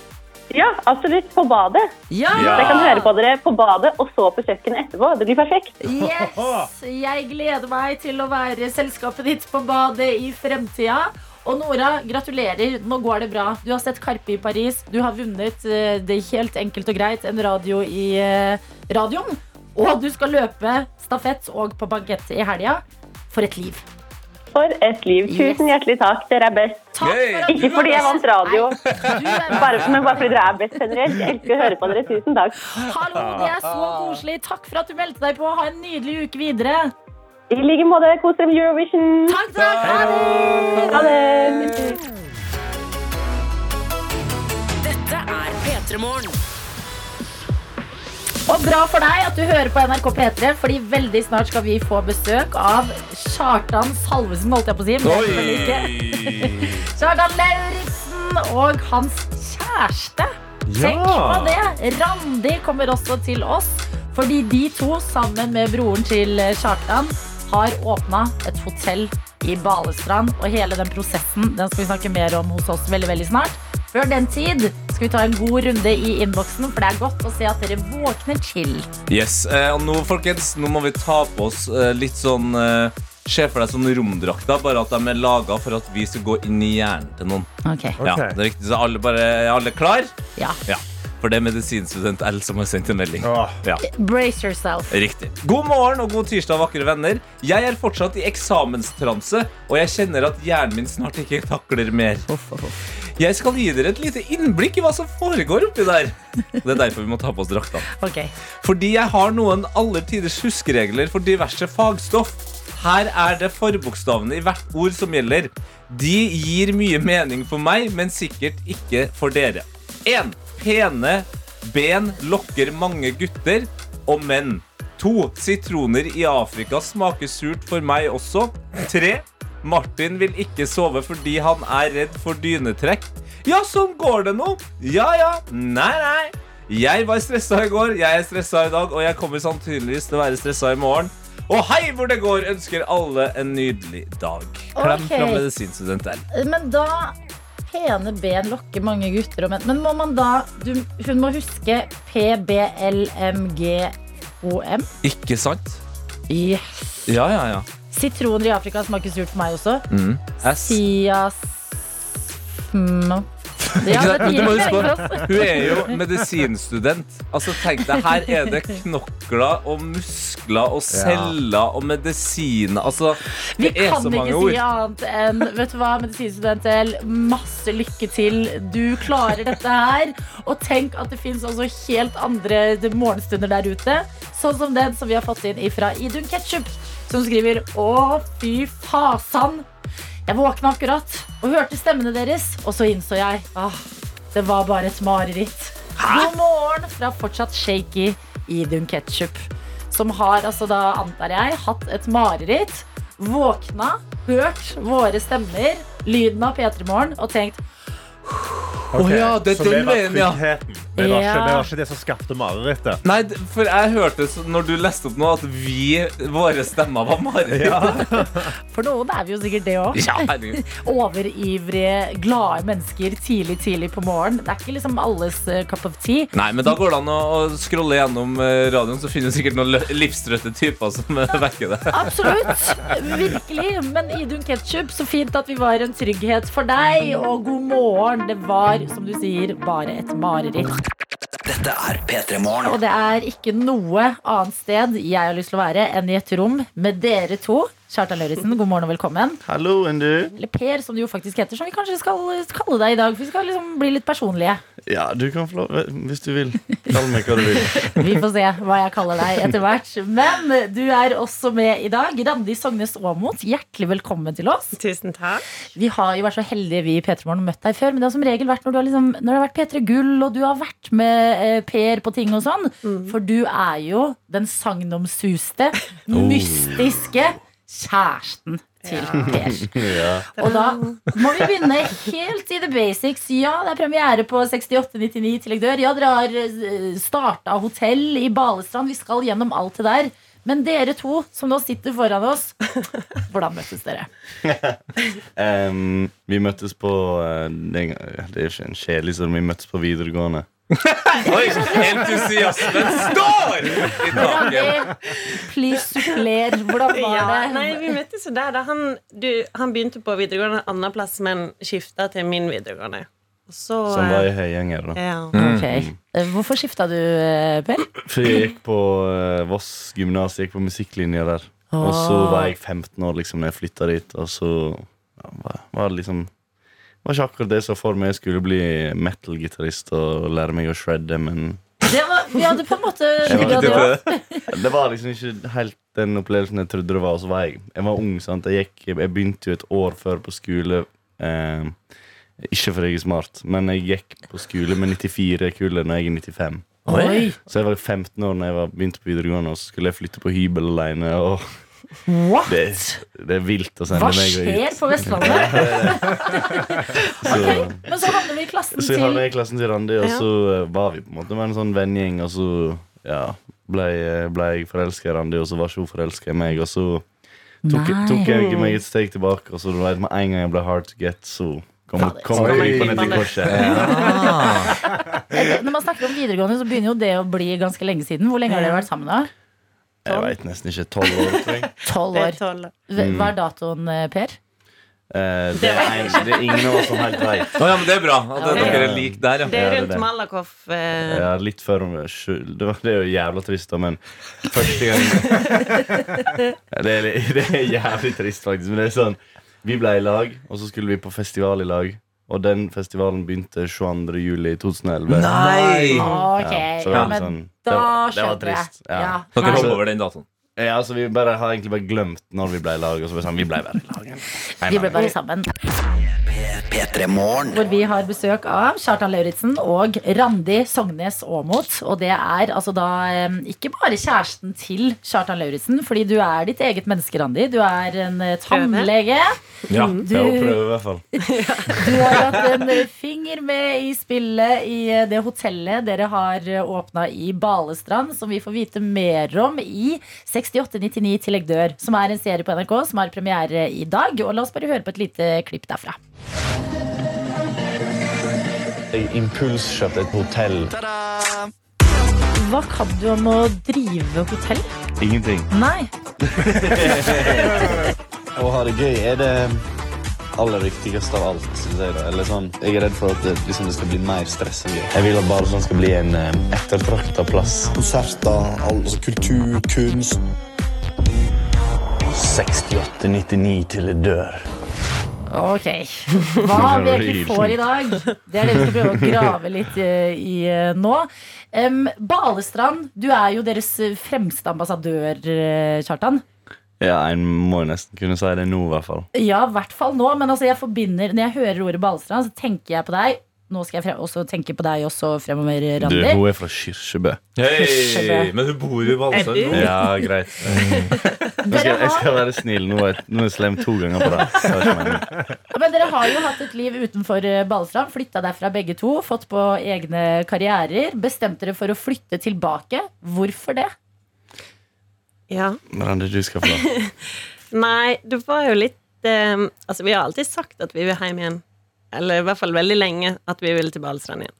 Ja, absolutt. På badet.
Ja!
Så jeg kan høre på dere på badet og så på kjøkkenet etterpå. Det blir perfekt.
Yes! Jeg gleder meg til å være selskapet ditt på badet i fremtida. Og Nora, gratulerer. Nå går det bra. Du har sett Karpe i Paris. Du har vunnet eh, det helt enkelt og greit en radio i eh, radioen. Og du skal løpe stafett og på bagett i helga. For et liv.
For et liv.
Yes.
Tusen hjertelig takk. Dere er best.
Takk for at
Ikke fordi jeg vant radio, bare, men bare fordi dere er best generelt. Jeg elsker å høre på dere. Tusen takk.
Hallo, det er så koselig. Takk for at du meldte deg på. Ha en nydelig uke videre.
I like måte. Kos dere med Eurovision.
Takk, takk. Ha det.
Ha det.
Dette er P3 Morgen.
Og bra for deg at du hører på NRK P3, fordi veldig snart skal vi få besøk av Kjartan Salvesen, holdt jeg på å si. Men Oi. ikke. Kjartan Lauritzen og hans kjæreste. Tenk på det! Randi kommer også til oss, fordi de to, sammen med broren til Kjartan, har åpna et hotell i Balestrand. Og hele den prosessen den skal vi snakke mer om hos oss veldig, veldig snart. Før den tid skal vi ta en god runde i innboksen, for det er godt å se at dere våkner chill.
Yes, eh, og nå folkens, nå må vi ta på oss eh, litt sånn eh, Se for deg sånne romdrakter, bare at de er laga for at vi skal gå inn i hjernen til noen.
Okay.
Ja, det er riktig, så alle, bare, er alle klar?
ja.
Ja. For det er medisinstudent L som har sendt en melding. Ja,
Brace yourself.
riktig. God morgen og god tirsdag, vakre venner. Jeg er fortsatt i eksamenstranse, og jeg kjenner at hjernen min snart ikke takler mer. Jeg skal gi dere et lite innblikk i hva som foregår oppi der. Det er derfor vi må ta på oss drakta.
Ok.
Fordi jeg har noen aller tiders huskeregler for diverse fagstoff. Her er det forbokstavene i hvert ord som gjelder. De gir mye mening for meg, men sikkert ikke for dere. 1. Pene ben lokker mange gutter og menn. 2. Sitroner i Afrika smaker surt for meg også. 3. Martin vil ikke sove fordi han er redd for dynetrekk. Ja, sånn går det nå. Ja, ja. Nei, nei. Jeg var stressa i går, jeg er stressa i dag, og jeg kommer sannsynligvis til å være stressa i morgen. Og hei hvor det går! Ønsker alle en nydelig dag. Klem
okay.
fra medisinstudent L.
Men da Pene ben lokker mange gutter og menn. Men må man da du, Hun må huske PBLMGOM.
Ikke sant?
Yes.
Ja, ja, ja.
Sitroner i Afrika smaker surt for meg også.
Mm. S.
Sias... no. Ja,
du må huske på. Hun er jo medisinstudent. Altså tenk deg, Her er det knokler og muskler og celler og medisiner. Altså,
Vi
det er
kan
så mange
ikke si annet enn Vet du hva, medisinstudent L, masse lykke til. Du klarer dette her. Og tenk at det fins også helt andre morgenstunder der ute. Sånn som den som vi har fått inn fra Idun Ketchup, som skriver Å, fy fasan. Jeg våkna akkurat og hørte stemmene deres, og så innså jeg ah, det var bare et mareritt. God morgen fra fortsatt shaky Idun Ketchup. Som har, altså da antar jeg, hatt et mareritt. Våkna, hørt våre stemmer, lyden av P3 Morgen og tenkt
Ok,
ja, det er den veien, ja.
Tryggheten. Det var,
Ja.
ikke, det var ikke det som skapte marerittet.
Nei, for jeg hørte når du leste opp nå at vi, våre stemmer var mareritt.
For noen er vi jo sikkert det òg.
Ja.
Overivrige, glade mennesker tidlig, tidlig på morgen. Det er ikke liksom alles eh, cup of tea.
Nei, men da går det an å å scrolle gjennom eh, radioen, så finner du sikkert noen livstrøtte typer som eh, vekker det.
Absolutt. Virkelig. Men Idun Ketchup, så fint at vi var en trygghet for deg. Og god morgen. Det var, som du sier, bare et mareritt.
Dette er P3 Morgen.
Og det er ikke noe annet sted jeg har lyst til å være enn i et rom med dere to. Kjartan Lauritzen, god morgen og velkommen.
Hallo, enn du?
Eller Per, som du jo faktisk heter, som vi kanskje skal kalle deg i dag. For vi skal liksom bli litt personlige.
Ja, du kan få lov, hvis du vil. Kall meg hva du vil.
Vi får se hva jeg kaller deg etter hvert. Men du er også med i dag. Randi Sognes Aamodt, hjertelig velkommen til oss.
Tusen takk.
Vi har jo vært så heldige vi i P3 Morgen møtt deg før, men det har som regel vært når, du har liksom, når det har vært P3 Gull, og du har vært med eh, Per på ting og sånn. For du er jo den sagnomsuste, mystiske kjæresten til Per.
Ja.
Og da må vi begynne helt i the basics. Ja, det er premiere på 6899 Tillegg dør. Ja, dere har eh, starta hotell i Balestrand. Vi skal gjennom alt det der. Men dere to som nå sitter foran oss, hvordan møttes dere?
um, vi møttes på eh, det, er ikke en kjedelig sånn, vi møttes på videregående.
Oi, entusiasmen står i taket!
Please suppler. Hvordan var
Ja,
det?
nei, vi møttes jo der da han, du, han begynte på videregående en men skifta til min videregående. Så
Som var
eh,
i Høyanger. da
ja.
Ok. Eh, Hvorfor skifta du, eh, Per?
For jeg gikk på eh, Voss gymnas, gikk på musikklinja der. Og så var jeg 15 år liksom når jeg flytta dit, og så ja, var, var det liksom var ikke akkurat det som for meg. Jeg skulle bli metal-gitarist og lære meg å shredde, men
Det var, vi hadde på en måte
var
det òg.
Det var liksom ikke helt den opplevelsen jeg trodde det var. Og så var jeg, jeg var ung. sant? Jeg, gikk, jeg begynte jo et år før på skole. Eh, ikke fordi jeg er smart, men jeg gikk på skole med 94-kullet når jeg er 95.
Oi.
Så jeg var 15 år når jeg var, begynte på videregående, og så skulle jeg flytte på hybel alene. Og
What?
det, det er vilt å sende
Hva
meg
skjer på Vestlandet?
okay,
Men så havner vi i klassen
så jeg havnet
til
i klassen til Randi, og så eh, var vi på en måte med en sånn vennegjeng, og så ja, ble, ble jeg forelska i Randi, og så var ikke hun forelska i meg, og så tok, tok jeg meg et steg tilbake, og så du vet, med en gang jeg ble hard to get, så Kom, kom ned til korset.
Når man snakker om videregående, så begynner jo det å bli ganske lenge siden. Hvor lenge har dere vært sammen da?
Jeg veit nesten ikke. Tolv år, tror jeg.
Tolv
Det er
år.
tolv.
Hva er datoen, eh, Per?
Eh, det, er en, det er ingen av oss som helt veit.
Å, ja, men det er bra at
Ja.
dere er like der, ja.
Det er rundt. Malakoff. Eh,
Ja, litt før sju- det, var, det er jo jævla trist, da, men første gang det er, det er jævlig trist, faktisk. Men det er sånn Vi ble i lag, og så skulle vi på festival i lag. Og den festivalen begynte 22. juli 2011.
Nei!
Ok,
Ja, så det var
men
sånn,
da
det var, det var
jeg.
trist. Ja.
Ja.
Dere hoppet over den datoen.
Ja, altså, vi bare, har egentlig bare glemt når vi ble i lag. Og så var det sånn, vi ble bare i lag
Vi ble bare sammen.
P3 Morgen.
Hvor vi har besøk av Kjartan Lauritzen og Randi Sognes Aamodt. Og det er altså da ikke bare kjæresten til Kjartan Lauritzen, fordi du er ditt eget menneske, Randi. Du er en eh, tannlege.
Ja.
det
Jeg å prøve, i hvert fall.
du har hatt en eh, finger med i spillet i eh, det hotellet dere har åpna i Balestrand, som vi får vite mer om i 6899 Tillegg dør, som er en serie på NRK som har premiere i dag. Og la oss bare høre på et lite klipp derfra.
Jeg impulskjøpte et hotell.
Hva kan du om å drive hotell?
Ingenting.
Nei.
Å ha det gøy er det aller viktigste av alt. Jeg, da. Eller sånn, jeg er redd for at det, liksom, det skal bli mer stress enn gøy. Jeg vil at bare sånn skal bli en eh, ettertrakta plass.
Konserter, altså kultur, kunst.
68-99 til jeg dør.
Ok. Hva vi egentlig får i dag, det er det vi skal prøve å grave litt eh, i eh, nå. Um, Balestrand, du er jo deres fremste ambassadør, eh, Kjartan.
Ja, en må jo nesten kunne si det nå, i hvert fall.
Ja, i hvert fall nå. Men altså, jeg forbinder, når jeg hører ordet Balestrand, så tenker jeg på deg. Nå skal jeg frem, også tenke på deg også fremover,
Du, hun er fra Kyrkjebø.
Hey, men hun bor i.
Er
nå.
Ja, greit. Jeg skal, jeg skal være snill. Nå er, er jeg slem to ganger på meningen.
Men dere har jo hatt et liv utenfor eh, Balestrand. Flytta derfra begge to. Fått på egne karrierer. Bestemte dere for å flytte tilbake. Hvorfor det?
ja.
Randi, du skal få lov.
Nei, du var jo litt eh, Altså, vi har alltid sagt at vi vil hjem igjen. Eller i hvert fall veldig lenge at vi vil til Balestrand igjen.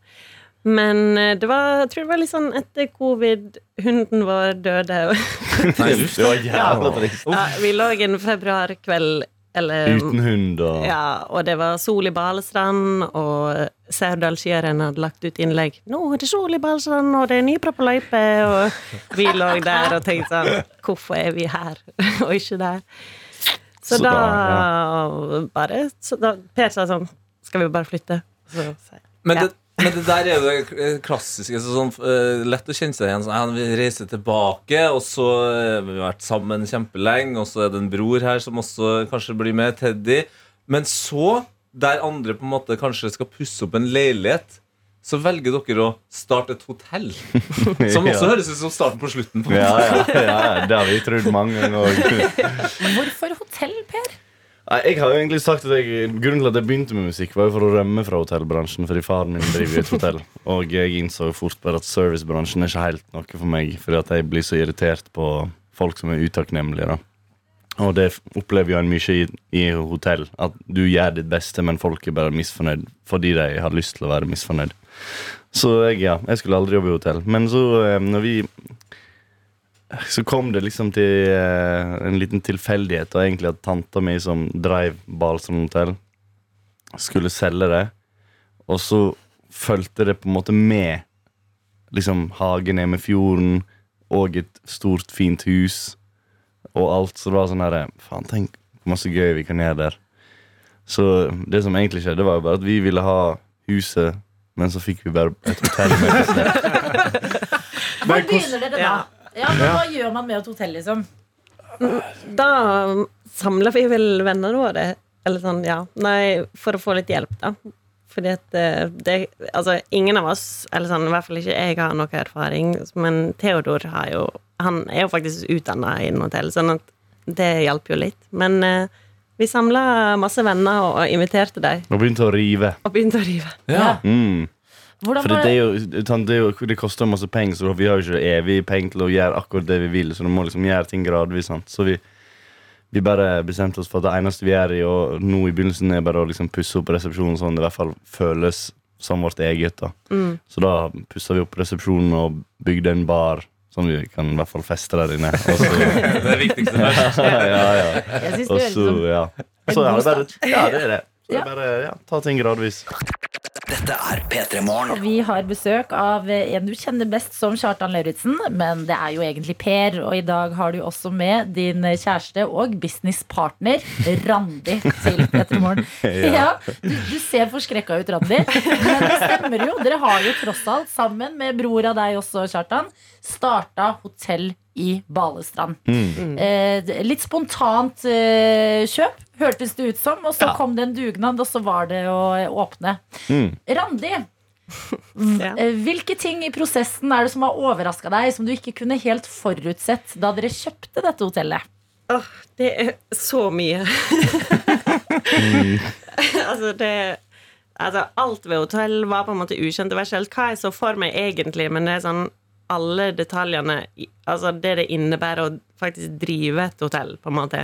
Men eh, det var, jeg tror det var litt sånn etter covid, hunden vår døde.
Nei.
Det var jævla trist.
ja, vi lå en februarkveld eller
Uten hund og
Ja, og det var sol i Balestrand, og Saurdalsskieren hadde lagt ut innlegg. 'Nå er det sol i Balestrand, og det er nyproppa løype', og vi lå der og tenkte sånn 'Hvorfor er vi her, og ikke der?' Så,
Så
da,
da,
bare så da, Per sa sånn 'Skal vi bare flytte?' Så så,
Men
Ja.
det, men det der er jo det klassiske. Så sånn, uh, lett å kjenne seg igjen. Sånn, vi reiser tilbake, og så har vi har vært sammen kjempelenge, og så er det en bror her som også kanskje blir med, Teddy. Men så, der andre på en måte kanskje skal pusse opp en leilighet, så velger dere å starte et hotell. Som også
Ja.
høres ut som starten på slutten. på
Ja, ja, ja, det har vi trodd mange ganger.
Hvorfor hotell, Per?
Nei, Jeg har jo egentlig sagt at jeg, Grunnen til at jeg begynte med musikk, var jo for å rømme fra hotellbransjen. Fordi faren min driver i et hotell. Og jeg innså fort bare at servicebransjen er ikke helt noe for meg. Fordi at jeg blir så irritert på folk som er utakknemlige. Og det opplever jo en mye i, i hotell. At du gjør ditt beste, men folk er bare misfornøyd fordi de har lyst til å være misfornøyd. Så jeg, ja, jeg skulle aldri jobbe i hotell. Men så, eh, når vi så kom det liksom til eh, en liten tilfeldighet, og egentlig at tanta mi som drev Balsam hotell, skulle selge det. Og så fulgte det på en måte med liksom hagen ned med fjorden og et stort, fint hus og alt. Så det var sånn herre Faen, tenk masse gøy vi kan gjøre der. Så det som egentlig skjedde, var jo bare at vi ville ha huset, men så fikk vi bare et hotell. med.
Hvor begynner dere da?
Ja.
Ja, men Hva gjør man med et hotell, liksom?
Da samler vi vel vennene våre. Eller sånn, ja. Nei, for å få litt hjelp, da. Fordi at eh, det Altså, ingen av oss, eller sånn, i hvert fall ikke jeg, har noe erfaring. Men Theodor har jo Han er jo faktisk utdanna innen hotell, sånn at det hjalp jo litt. Men eh, vi samla masse venner og inviterte dem,
Og begynte å rive.
og begynte å rive.
Ja.
Mm.
Hvordan
For det, er jo, det, er jo, det koster masse penger, så vi har jo ikke evig penger til å gjøre akkurat det vi vil. Så du må liksom gjøre ting gradvis. Sant? Så vi, vi bare bestemte oss for at det eneste vi gjør i, og nå i begynnelsen, er bare å liksom pusse opp resepsjonen sånn det i hvert fall føles som vårt eget. da
Mm.
Så da pussa vi opp resepsjonen og bygde en bar, sånn vi kan i hvert fall feste der inne. Også,
Det er viktigste først.
ja, ja.
Jeg synes
Og så, ja. er det bare. Ja, det er det. Så det er bare ja, ta ting gradvis.
Dette er P3 Morgen.
Vi har besøk av en du kjenner best som Kjartan Lauritzen, men det er jo egentlig Per. Og i dag har du også med din kjæreste og businesspartner Randi til Petter Morgen.
Ja.
Ja, du, du ser forskrekka ut, Randi. Men det stemmer jo. Dere har jo tross alt, sammen med bror av deg også, Kjartan, starta hotell i Balestrand.
Mm.
Eh, litt spontant eh, kjøp, hørtes det ut som. Og så kom det en dugnad, og så var det å åpne.
Mm.
Randi, ja. hvilke ting i prosessen er det som har overraska deg, som du ikke kunne helt forutsett da dere kjøpte dette hotellet?
Åh, det er så mye. altså, det Altså, alt ved hotell var på en måte ukjent. Det var ikke helt hva jeg så for meg egentlig, men det er sånn alle detaljene Altså det det innebærer å faktisk drive et hotell, på en måte.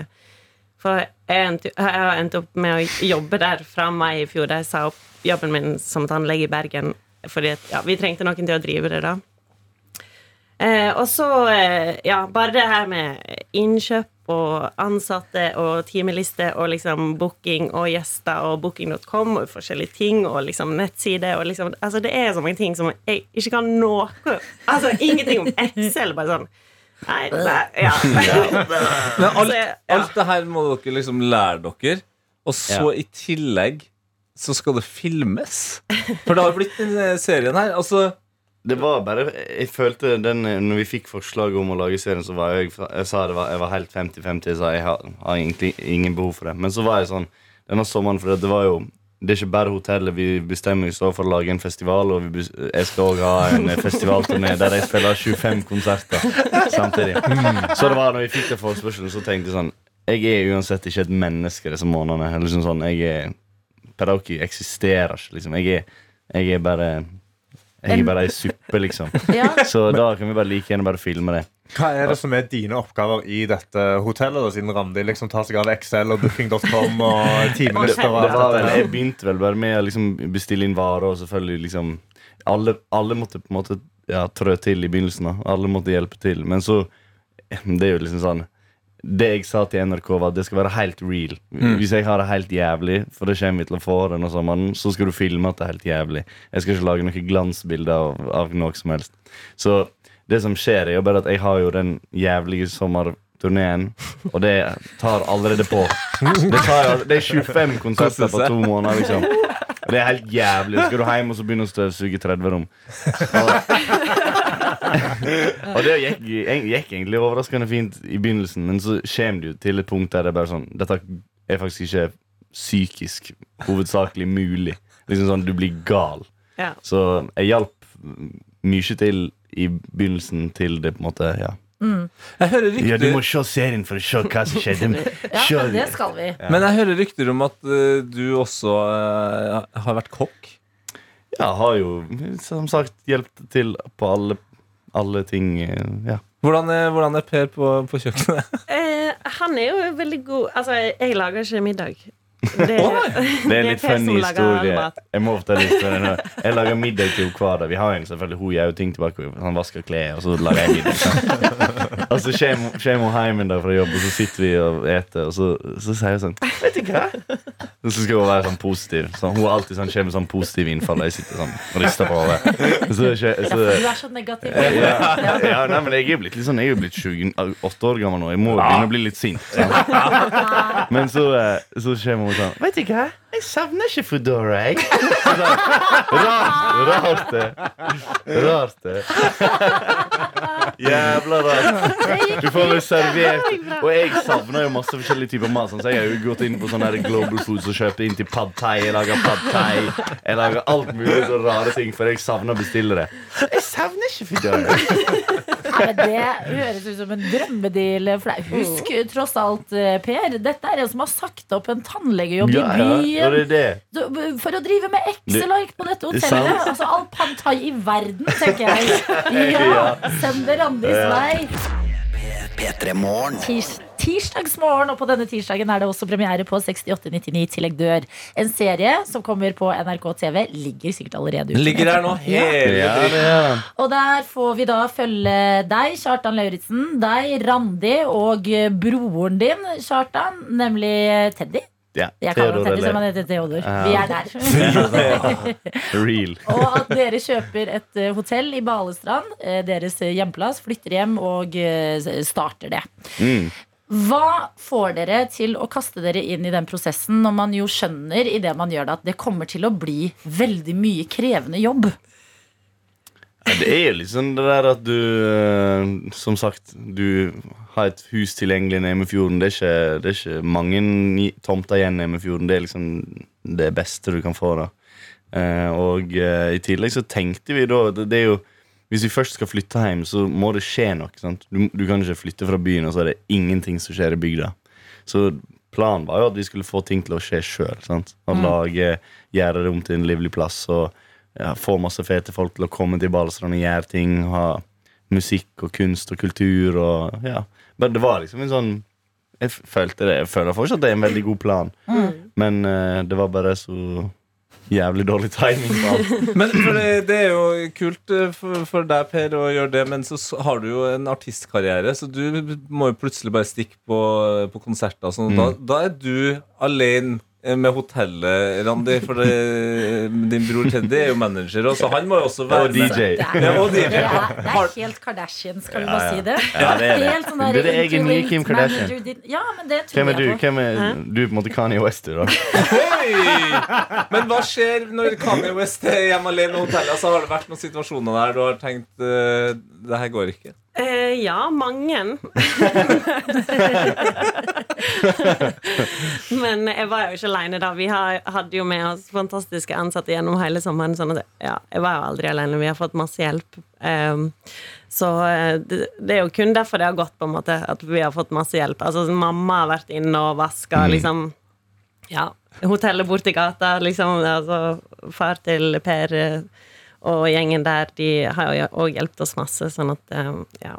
For jeg, har endt opp med å jobbe der fra mai i fjor. Jeg sa opp jobben min som tannlege i Bergen fordi ja, vi trengte noen til å drive det, da. Eh, og så, eh, ja, bare det her med innkjøp og ansatte og timeliste og liksom booking og gjester og booking.com og forskjellige ting og liksom nettside og liksom Altså, det er så mange ting som jeg ikke kan nå. Altså, ingenting om Excel, bare sånn. Nei, nei ja.
Men alt, alt det her må dere liksom lære dere. Og så i tillegg så skal det filmes. For det har blitt den serien her. Altså
Det var bare Jeg følte den Når vi fikk forslag om å lage serien, så var jeg Jeg sa det var, jeg var helt 50-50. Jeg sa jeg har, har egentlig ingen behov for det. Men så var jeg sånn denne sommeren, for det var jo det er ikke bare hotellet. Vi bestemmer oss for å lage en festival, og jeg skal òg ha en festivalturné der jeg spiller 25 konserter samtidig. Så det var når vi fikk den forespørselen, så tenkte jeg sånn Jeg er uansett ikke et menneske disse månedene. Liksom sånn, jeg er Pedauki eksisterer ikke, liksom. Jeg er, jeg er bare Jeg gir bare ei suppe, liksom.
Ja.
Så da kan vi bare like gjerne bare filme det.
Hva er det som er dine oppgaver i dette hotellet, da, siden Randi liksom tar seg av Excel og booking.com og timelister?
jeg begynte vel bare med å liksom bestille inn varer, og selvfølgelig liksom Alle, alle måtte på en måte ja, trø til i begynnelsen. da Alle måtte hjelpe til. Men så Det er jo liksom sånn Det jeg sa til NRK, var at det skal være helt real.
Mm.
Hvis jeg har det helt jævlig, for det kommer vi til å få denne sommeren, så skal du filme at det er helt jævlig. Jeg skal ikke lage noen glansbilder av, av noe som helst. Så det som skjer, er jo bare at jeg har jo den jævlige sommerturneen, og det tar allerede på. Det, tar, det er 25 konserter på to måneder, liksom. Det er helt jævlig. Skal du hjem og så begynne å støvsuge 30 rom. Og det gikk, gikk egentlig overraskende fint i begynnelsen, men så kommer det jo til et punkt der det er bare sånn Dette er faktisk ikke psykisk hovedsakelig mulig. Liksom sånn, Du blir gal.
Ja.
Så jeg hjalp mye til i begynnelsen til det på en måte Ja,
Jeg hører rykter
ja du må se serien for å se hva som skjedde.
Ja, det skal vi.
Men jeg hører rykter om at uh, du også uh, har vært kokk.
Ja, har jo som sagt hjulpet til på alle, alle ting. eh, Ja.
Hvordan er, hvordan er Per på, på kjøkkenet?
Eh, han er jo veldig god Altså, jeg lager ikke middag. Det,
Det er litt funny historie. Jeg må fortelle historien nå. Jeg lager middag til henne hver dag. Vi har en selvfølgelig Hun gjør jo ting tilbake. Han vasker klær, og så lager jeg middag. Og så kommer hun hjem en dag fra jobb, og så sitter vi og eter, og så, så sier hun sånn Vet du hva? Og så skal hun være sånn positiv. Så hun er alltid sånn, kommer med sånn positiv innfall. Jeg sitter sånn og rister på hodet. Så, så,
Ja, du er så negativ.
ja, ja, nei, men jeg er blitt litt sånn Jeg er jo blitt 28 år gammel nå. Jeg må begynne å bli litt sint. Sånn. Men så, eh, så kommer hun Vet ikke. Jeg savner ikke Foodora, jeg. Sånn, Rart, rart det. Rart det. Jævla rart. Du får vel servert Og jeg savner jo masse forskjellige typer mat. Sånn, så jeg har jo gått inn på sånne her Global Foods og kjøpt inn til pad thai. Jeg lager pad thai. Jeg lager alt mulig så rare ting, for jeg savner å bestille det. Jeg savner ikke Foodora.
Nei, men det høres ut som en drømmedeal for. Husk tross alt, eh, Per, dette er en som har sagt opp en tannlegejobb i byen.
Er det.
det. For å drive med Excel-ark på dette
Det
hotellet.
Det
Altså all pantai i verden, tenker jeg. Ja, Send det Randis
Ja.
vei.
P3 Morgen.
Tirs tirsdagsmorgen, og på denne tirsdagen er det også premiere på 6899 Tillegg dør. En serie som kommer på NRK TV. Ligger sikkert allerede ute.
Ligger her nå hele
Ja, er.
Og der får vi da følge deg, Kjartan Lauritzen, deg, Randi, og broren din, Kjartan, nemlig Teddy.
Ja,
Jeg kaller
Theodor,
som han heter Theodor. Vi er der.
Real.
Og at dere kjøper et eh, hotell i Balestrand, eh, deres hjemplass, flytter hjem og eh, starter det.
Mm.
Hva får dere til å kaste dere inn i den prosessen når man jo skjønner i det man gjør det, at det kommer til å bli veldig mye krevende jobb?
Ja, Det er jo liksom det der at du eh, Som sagt, du har et hus tilgjengelig i Nemefjorden. Det det er ikke mange tomter igjen i Nemefjorden. Det er liksom det beste du kan få. da Eh, Og eh, i tillegg så tenkte vi da det, er jo Hvis vi først skal flytte hjem, så må det skje noe. Sant? Du, du kan ikke flytte fra byen, og så er det ingenting som skjer i bygda. Så planen var jo at vi skulle få ting til å skje sjøl.
Mm.
lage, gjøre det om til en livlig plass. Og ja, få masse fete folk til å komme til Balestrand og gjøre ting. Ha musikk og kunst og kultur og ja. Men det var liksom en sånn Jeg følte det Jeg føler fortsatt det er en veldig god plan. Men uh, det var bare så jævlig dårlig timing.
Men det, det er jo kult eh, for, for deg, Per, å gjøre det, men så har du jo en artistkarriere, så du må jo plutselig bare stikke på, på konserter. Sånn. Da, da er du alene med hotellet, Randi, for det, din bror Teddy er jo manager, og så han må jo også være
Og DJ.
Det er,
Ja, og
det er, det er helt Kardashians, skal vi bare si det?
Ja, det er det.
Helt sånn
Det er det egentlige Kim Kardashian.
Ja, men det tror
Hvem er du?
jeg på.
Hvem er, du er på en måte Kanye West, du, da.
Hey! Men hva skjer når Kanye West er hjemme alene på hotellet? Så har det vært noen situasjoner der du har tenkt uh, det her går ikke?
Eh, ja, mange. Men jeg var jo ikke alene da. Vi har, hadde jo med oss fantastiske ansatte gjennom hele sommeren. Sånn at ja, jeg var jo aldri alene. Vi har fått masse hjelp. Um, så eh, det, det er jo kun derfor det har gått, på en måte. At vi har fått masse hjelp. Altså, mamma har vært inne og vaska, liksom. Ja. Hotellet borti gata, liksom. Altså, far til Per eh, og gjengen der, de har jo òg hjulpet oss masse, sånn at eh, ja.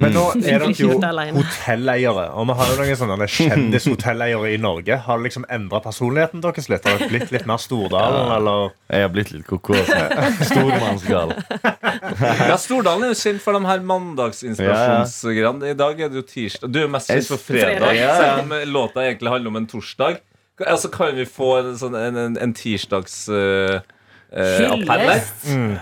Men nå er dere jo hotelleiere, og vi har jo noen sånne kjendishotelleiere i Norge. Har det liksom endra personligheten deres litt? Har dere blitt litt mer Stordalen, eller?
Jeg har blitt litt koko. Stormannsgal.
Ja, Stordalen er jo kjent for de her mandagsinspirasjonsgreiene. I dag er det jo tirsdag. Du er mest kjent for fredag, selv om låta egentlig handler om en torsdag. Altså, kan vi få en, sånn, en, en, en tirsdags uh, appell Mm.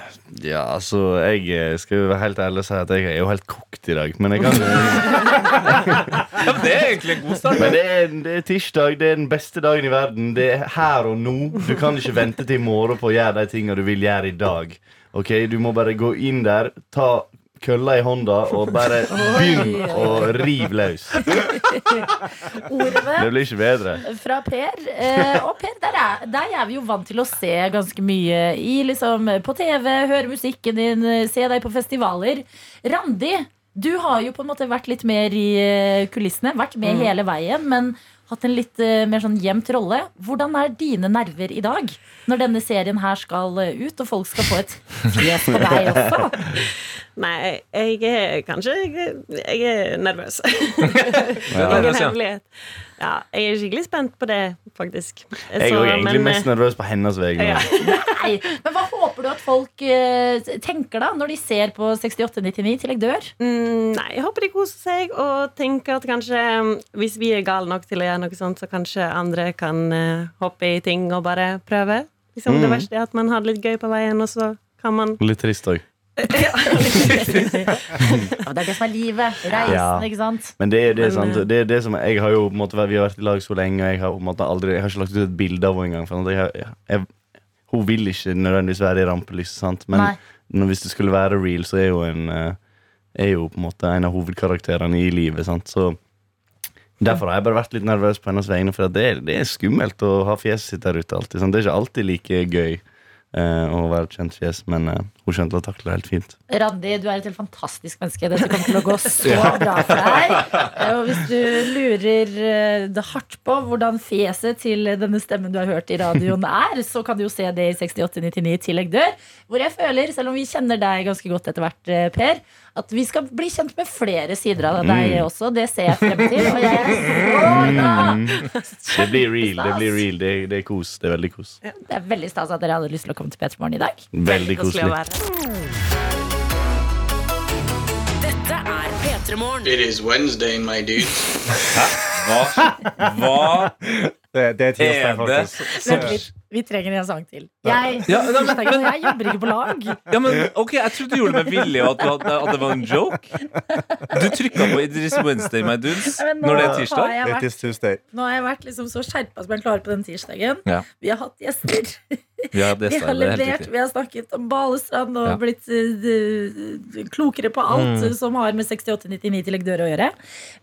Ja, altså, jeg eh, skal jo være helt ærlig og si at jeg er jo helt kokt i dag. Men jeg kan
Ja, men det er egentlig en god start.
Men det er, det er tirsdag, det er den beste dagen i verden. Det er her og nå. Du kan ikke vente til i morgen på å gjøre de tingene du vil gjøre i dag. Ok, Du må bare gå inn der, ta kølla i hånda og bare begynn å rive løs.
Ordene
Det blir ikke bedre.
fra Per. Eh, og Per, der er, der er vi jo vant til å se ganske mye i, liksom, på TV, høre musikken din, se deg på festivaler. Randi, du har jo på en måte vært litt mer i eh, kulissene, vært med
Mm.
hele veien, men hatt en litt eh, mer sånn gjemt rolle. Hvordan er dine nerver i dag, når denne serien her skal eh, ut, og folk skal få et fjes på deg også?
Nei, jeg er kanskje Jeg, jeg er nervøs.
Ja.
Ingen hemmelighet. Ja, jeg er skikkelig spent på det, faktisk.
Jeg er
Så,
egentlig
men,
mest nervøs på hennes vegne.
Ja.
Nei, men hva håper du at folk uh, tenker da, når de ser på 6899 til jeg dør?
Mm, nei, jeg håper de koser seg og tenker at kanskje mm, hvis vi er gale nok til å gjøre noe sånt, så kanskje andre kan uh, hoppe i ting og bare prøve. Liksom, Det
Mm.
verste er at man har det litt gøy på veien, og så kan man
Litt trist òg.
Ja, det er det som er livet. Reisen,
Ja.
ikke sant?
Men det er det, sant?
eh,
det, er det som Jeg har jo på en måte, Vi har vært i lag så lenge, og jeg har, på en måte aldri, jeg har ikke lagt ut et bilde av henne engang. Jeg, jeg, jeg, hun vil ikke nødvendigvis være i rampelyset, sant? men når, hvis det skulle være real, så er hun en eh, Er jo på en måte en av hovedkarakterene i livet. Sant? Så Derfor har jeg bare vært litt nervøs på hennes vegne, for det, er, det er skummelt å ha fjeset sitt der ute. alltid sant? Det er ikke alltid like gøy å være et kjent fjes, men eh, hun skjønte å takle det helt fint.
Randi, du er et helt fantastisk menneske. Dette kommer til å gå så bra for deg. Eh, Og hvis du lurer eh, det hardt på hvordan fjeset til denne stemmen du har hørt i radioen er, så kan du jo se det i 6899 Tillegg dør. Hvor jeg føler, selv om vi kjenner deg ganske godt etter hvert, eh, Per, at vi skal bli kjent med flere sider av deg også. Det ser jeg frem til. Og jeg er så glad.
Det blir real. Det blir real Det, det er kos. Det er veldig kos.
Det er veldig stas at dere hadde lyst til å komme til P3 Morgen i dag.
Veldig
Koselig å være.
Dette er P3 Morgen.
It is Wednesday, my dude.
Hva, hva
Det, det er tirsdag, faktisk.
Vent litt. Vi trenger en sang til. Jeg,
Ja, nei, men-
men, jeg jobber ikke på lag.
Ja, men ok, Jeg trodde du gjorde det med vilje, og at, at det var en joke. Du trykka på Idris Wednesday, my dudes,
ja, nå
når det er
har
tirsdag.
jeg
It is Tuesday.
nå har jeg vært liksom så skjerpa som jeg klarer på den tirsdagen.
Ja.
Vi har hatt gjester.
Vi har, det,
Vi har
er
levert, vi har snakket om Balestrand og
Ja.
blitt uh, klokere på alt mm. som har med 6899 til Legdør å gjøre.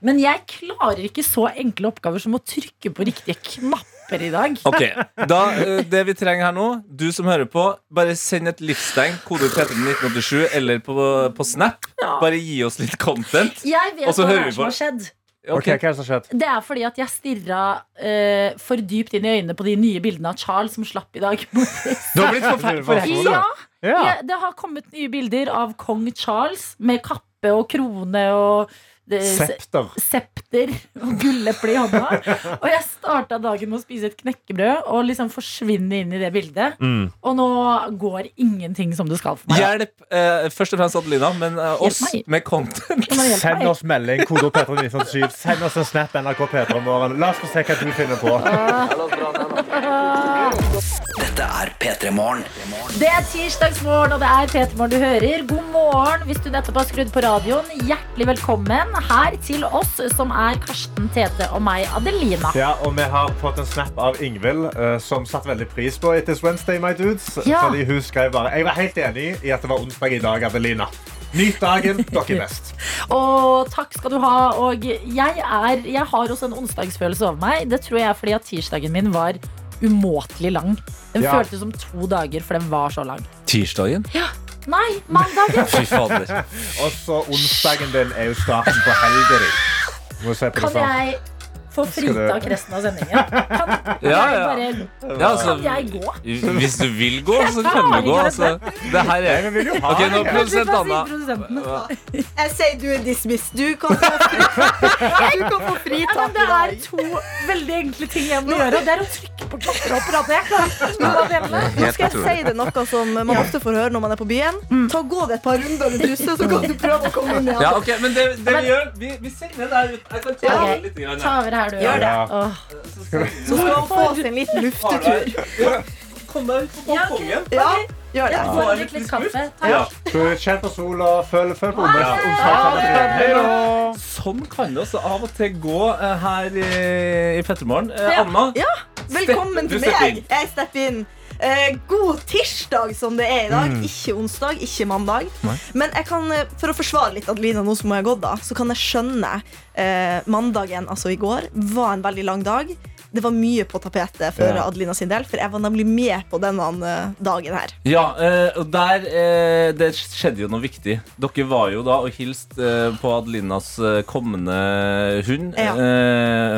Men jeg klarer ikke så enkle oppgaver som å trykke på riktige knapper i dag.
Ok, da, eh, Det vi trenger her nå, du som hører på, bare send et livstegn, kode P3 1987, eller på, på Snap.
Ja.
Bare gi oss litt content.
Jeg vet
Og så
hva
hører
det
vi
er som
på.
har skjedd.
Er det som har skjedd?
Det er fordi at jeg stirra uh, for dypt inn i øynene på de nye bildene av Charles som slapp i dag.
Du har blitt forferdelig for
ja,
Ja.
ja, det har kommet nye bilder av kong Charles med kappe og krone og det,
Septer.
septer og gulleple i hånda. Og jeg starta dagen med å spise et knekkebrød og liksom forsvinne inn i det bildet.
Mm.
Og nå går ingenting som det skal for meg.
Hjelp eh, først og fremst Adelina, men eh, oss med content.
Send oss melding, kode P3 1987. Send oss en snap NRK P3 Morgen. La oss få se hva du finner på.
Er P3 Morgen.
Det er tirsdagsmorgen, og det er P3 Morgen du hører. God morgen hvis du nettopp har skrudd på radioen. Hjertelig velkommen her til oss, som er Karsten, Tete og meg, Adelina.
Ja, og Vi har fått en snap av Ingvild, eh, som satte veldig pris på It is Wednesday, my dudes.
Ja.
Fordi hun skrev bare Jeg var helt enig i at det var onsdag i dag, Adelina. Nyt dagen. Dere er best.
Og takk skal du ha. Og jeg, er, jeg har også en onsdagsfølelse over meg. Det tror jeg er fordi at tirsdagen min var umåtelig lang. Den
Ja.
føltes som to dager, for den var så lang.
Tirsdagen?
Nei, mandagen!
Fy fader.
Og så onsdagen din er jo starten på helga di. Må se på det
Kan
sånn.
jeg få fritak resten av sendingen? Kan
Ja,
jeg bare
Ja, altså,
Kan jeg gå?
Hvis du vil gå, så kan du gå. Altså, det her er Ok, nå produsent Anna.
Jeg sier du er dismissed. Du kan få, du
Ja,
fritak
men det er to veldig enkle ting jeg må gjøre. og Det er å trykke på knapper og prate. Jeg klarer ikke.
Nå skal jeg si det noe som man ofte får høre når man er på byen. Ta Gå det et par runder rundt huset, så kan du prøve å komme inn igjen.
Ja, okay, men det, det vi gjør Vi, vi sender deg ut. Jeg kan ta okay. litt. Grann, her.
du.
Gjør det.
Åh.
Så skal man få seg en liten luftetur.
Kom deg ut på balkongen.
Ja, gjør det.
Jeg litt, litt kaffe.
Ja.
Takk.
Så Kjenn på sola, føl, føl på. Hei.
Sånn kan det også av og til gå eh, her i, i Pettermorgen. Eh,
Ja.
Anna,
Ja, velkommen til meg. Jeg stepper inn. Eh, god tirsdag som det er i dag. Ikke onsdag, ikke mandag.
Nei.
Men kan, eh, for å forsvare litt Adelina, nå som hun har gått da, så kan jeg skjønne eh, mandagen, altså i går, var en veldig lang dag. Det var mye på tapetet for
Ja.
Adelina sin del, for jeg var nemlig med på denne eh, dagen her.
Ja, eh, og der Det skjedde jo noe viktig. Dere var jo da og hilste på Adelinas kommende hund,
Ja.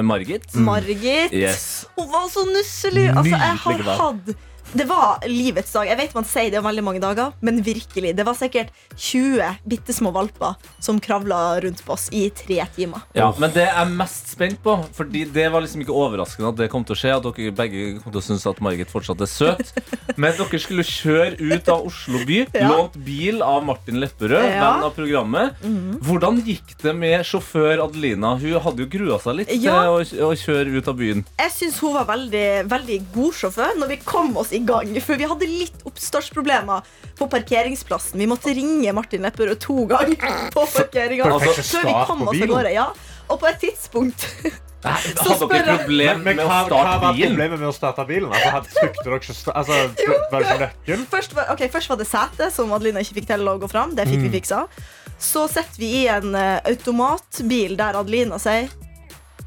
Margit. Margit.
Margit.
Yes.
Hun var så nusselig. Altså, jeg har hatt det var livets dag. Jeg vet man sier det om veldig mange dager, men virkelig. Det var sikkert 20 bitte små valper som kravla rundt på oss i tre timer.
Ja, men det jeg er mest spent på, Fordi det var liksom ikke overraskende at det kom til å skje. At dere begge kom til å synes at Margit fortsatt er søt. Men dere skulle kjøre ut av Oslo by.
Ja.
Lånt bil av Martin Lepperød,
Ja.
venn av programmet. Hvordan gikk det med sjåfør Adelina? Hun hadde jo grua seg litt
Ja.
til å, å kjøre ut av byen.
Jeg syns hun var veldig, veldig god sjåfør når vi kom oss i gang. For vi hadde litt oppstartsproblemer på parkeringsplassen. Vi måtte ringe Martin Lepperød to ganger på parkeringa
for-
før vi kom oss av gårde. Ja. Og på et tidspunkt
Hadde
spør
dere
jeg-
problem
Men
med å
hva, hva
starte
var
bilen?
problemet med å starte bilen? Altså, hadde- trykte dere ikke altså, Var det
først var, ok, først var det setet, som Adelina ikke fikk til å gå fram. Det fikk vi fiksa. Så setter vi i en uh, automatbil der Adelina sier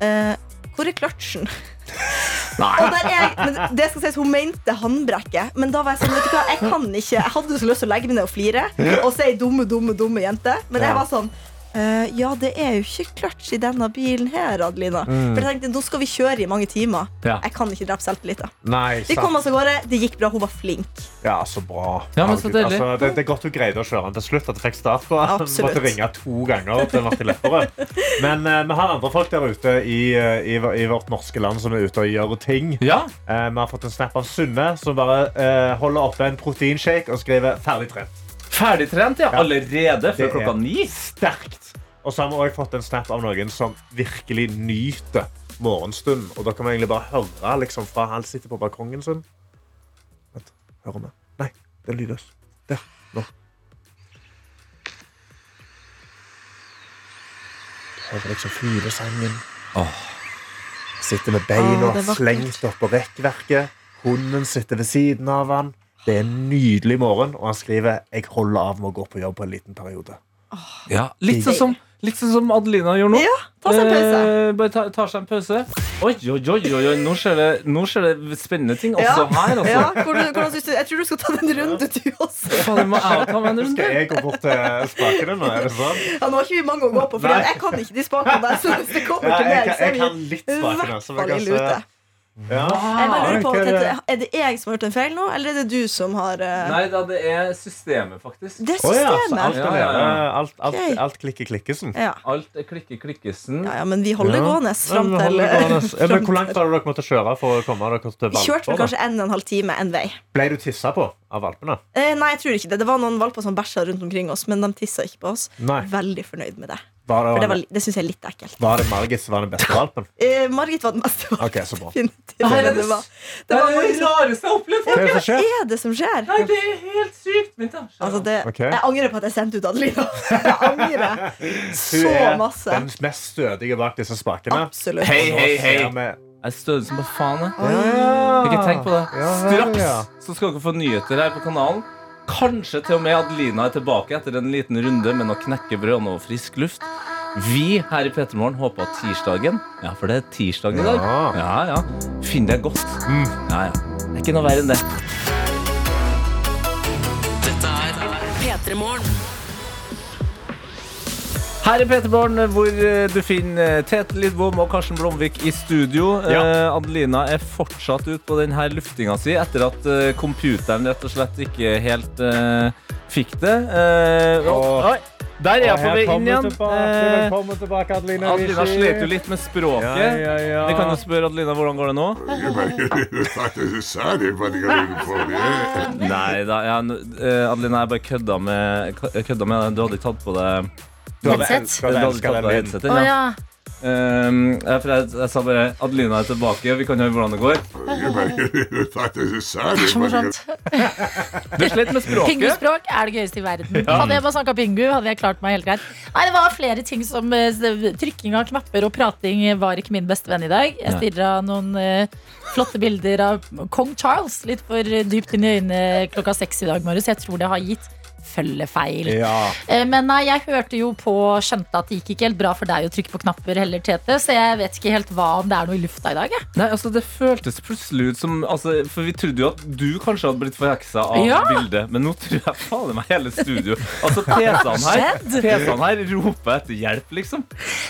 uh, Hvor er kløtsjen? Men det skal sies, Hun mente håndbrekket, men da var jeg sånn vet du hva, Jeg kan ikke Jeg hadde så lyst til å legge meg ned og flire og si dumme, dumme, dumme jente, men jeg var sånn Eh, ja, det er jo ikke clutch i denne bilen her, Adelina.
Mm.
For jeg tenkte, Nå skal vi kjøre i mange timer.
Ja.
Jeg kan ikke drepe selvtilliten.
Nei,
Vi kom oss av gårde. Det gikk bra. Hun var flink.
Ja, så bra.
Ja, men så
altså, det, det er godt hun greide å kjøre den til slutt. At du fikk start på den. Måtte ringe to ganger til Martin Lepperød. Men uh, vi har andre folk der ute i, eh, i, i vårt norske land som er ute og gjør ting.
Ja.
Uh, vi har fått en snap av Sunne som bare eh, holder oppe en proteinshake og skriver 'ferdig trent'.
Ferdigtrent, ja. Allerede før klokka ni.
Sterkt. Og så har vi også fått en snap av noen som virkelig nyter morgenstunden. Og da kan vi egentlig bare høre liksom, fra han sitter på balkongen sin. Vent, hører vi? Nei, det er lydløs. Der. Nå. Hører liksom fuglesangen. Sitter med beina
vakkert.
slengt oppå rekkverket. Hunden sitter ved siden av han. Det er en nydelig morgen, og han skriver jeg holder av med å gå på jobb på en liten periode.
Ja, litt sånn som, litt sånn som Adelina gjør nå.
Ja, ta seg en pause.
Eh, bare ta, tar seg en pause. Oi, oi, oi, oi, oi. Nå, skjer det, nå skjer det spennende ting også her. Altså.
Ja, hvordan, hvordan synes du, jeg tror du skal ta den runde, du også.
Faen, må jeg ta meg en runde?
Skal jeg gå bort til spakene nå? Er det sånn?
Ja, nå har ikke vi mange å gå på, for jeg kan ikke de spakene der. Så hvis det kommer
Ja,
til
jeg
meg,
kan-
så er vi i hvert fall
ille
ute.
Ja.
Jeg bare lurer på,
er det?
Tete, Er det jeg som har gjort en feil nå, eller er det du som har eh,
Nei da, det er systemet, faktisk.
Det er
Å ja, så
systemet.
alt, er-
Ja, ja, ja.
alt, alt,
Ok.
alt klikker klikkesen.
Ja.
Alt er klikke klikkesen.
Ja, ja, men vi holder
Ja.
gående fram
Ja,
til
men gående. ja, men Hvor langt har dere måttet kjøre for å komme dere til
Vi kjørte vel
valper? da?
kanskje en og en halv time en vei.
Ble du tissa på av valpene?
Eh, nei, jeg tror ikke det. Det var noen valper som bæsja rundt omkring oss, men de tissa ikke på oss.
Nei.
Veldig fornøyd med det.
Var
For det,
det,
var, det syns jeg er litt ekkelt.
var det Margit som var den beste valpen?
Eh, Margit var den beste. valpen.
Okay, så bra.
Definitivt.
Nei, det
Det var,
Det
det var
det
mange
rareste jeg har opplevd.
Hva er det som skjer?
Er det som skjer?
Nei, det er helt sykt.
Altså, det,
okay.
Jeg angrer på at jeg sendte ut Adelina. Jeg angrer så
Hun
så
er den mest stødige bak disse spakene.
Absolutt.
Hei, hei, hei. Jeg stødig som bare faen. jeg.
Ja.
Ikke tenk på det. Straks så skal dere få nyheter her på kanalen. Kanskje til og med Adelina er tilbake etter en liten runde med noe knekkebrød og noe frisk luft. Vi her i Petermorgen håper at tirsdagen Ja, for det er tirsdag i dag.
Ja.
Ja, ja. Finn deg godt. Ja, ja. Det er ikke noe verre enn det.
Dette er P3 Morgen.
Her i Peterborn, hvor eh, du finner eh, Tete Lidbom og Karsten Blomvik i studio.
Ja.
Eh, Adelina er fortsatt ute på denne luftinga si etter at eh, computeren rett og slett ikke helt eh, fikk det. Eh,
Åh.
oi, der er vei inn igjen. Eh,
Velkommen tilbake, Adelina.
Adelina slet jo litt med språket.
Ja, ja, ja.
Vi kan jo spørre Adelina hvordan går det nå. Nei da, eh, Adelina, jeg bare kødda med, kø- kødda med. Du hadde ikke tatt på
hadde
Headset?
Du
hadde
hadde tatt på
lyden.
headsetet, ja.
Ja.
Um, jeg, jeg, jeg sa bare Adelina er tilbake, og vi kan høre hvordan det går.
Det er så morsomt.
Du slet med språket.
Pinguspråk er det gøyeste i verden. Hadde jeg bare snakka pingu, hadde jeg klart meg helt greit. Nei, Det var flere ting som eh, Trykking av knapper og prating var ikke min beste venn i dag. Jeg stirra noen uh, flotte bilder av kong Charles litt for dypt inn i øynene klokka seks i dag morges. Jeg tror det har gitt følgefeil.
Ja.
Eh, Men nei, jeg hørte jo på skjønte at det gikk ikke helt bra for deg å trykke på knapper heller, Tete, så jeg vet ikke helt hva om det er noe i lufta i dag. Jeg.
Nei, altså Det føltes plutselig ut som altså, For vi trodde jo at du kanskje hadde blitt forheksa av
Ja.
bildet, men nå tror jeg faen meg hele studio Altså PC-ene her. PC-ene her roper etter hjelp, liksom.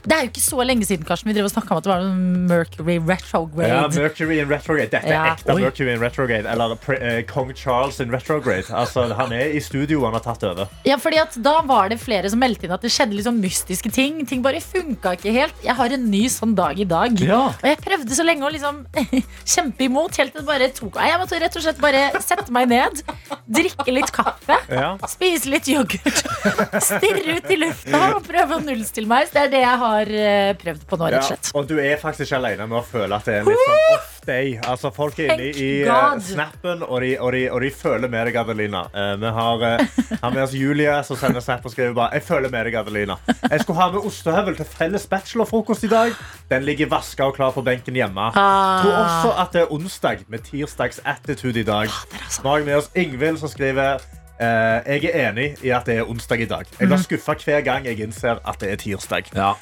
Det er jo ikke så lenge siden Karsten, vi drev og snakka om at det var noe Mercury retrograde.
Ja, Mercury in retrograde. Dette er
Ja.
ekte
Oi.
Mercury in retrograde. Eller eh, kong Charles in retrograde. Altså, han er i studio, han har tatt over.
Ja, fordi at Da var det flere som meldte inn at det skjedde sånn mystiske ting. Ting bare funka ikke helt. Jeg har en ny sånn dag i dag.
Ja.
Og jeg prøvde så lenge å liksom kjempe imot, helt til det bare tok Nei, Jeg måtte rett og slett bare sette meg ned, drikke litt kaffe,
Ja.
spise litt yoghurt, stirre ut i lufta og prøve å nullstille meg. Så det er det jeg har eh, prøvd på nå, rett og slett.
og du er faktisk ikke alene med å føle at det er litt sånn off day. Altså, folk er inne i
uh,
snappen, og de, og, de, og de føler med deg, Adelina. Uh, vi har, uh, har med oss Julie, som sender snap og skriver bare Jeg føler med deg, Adelina. Jeg skulle ha med ostehøvel til felles bachelorfrokost i dag. Den ligger vaska og klar på benken hjemme.
Ah.
Tror også at det er onsdag med tirsdags attitude i dag. Nå har jeg med oss Ingvild, som skriver eh, jeg er enig i at det er onsdag i dag. Jeg blir skuffa hver gang jeg innser at det er tirsdag.
Ja.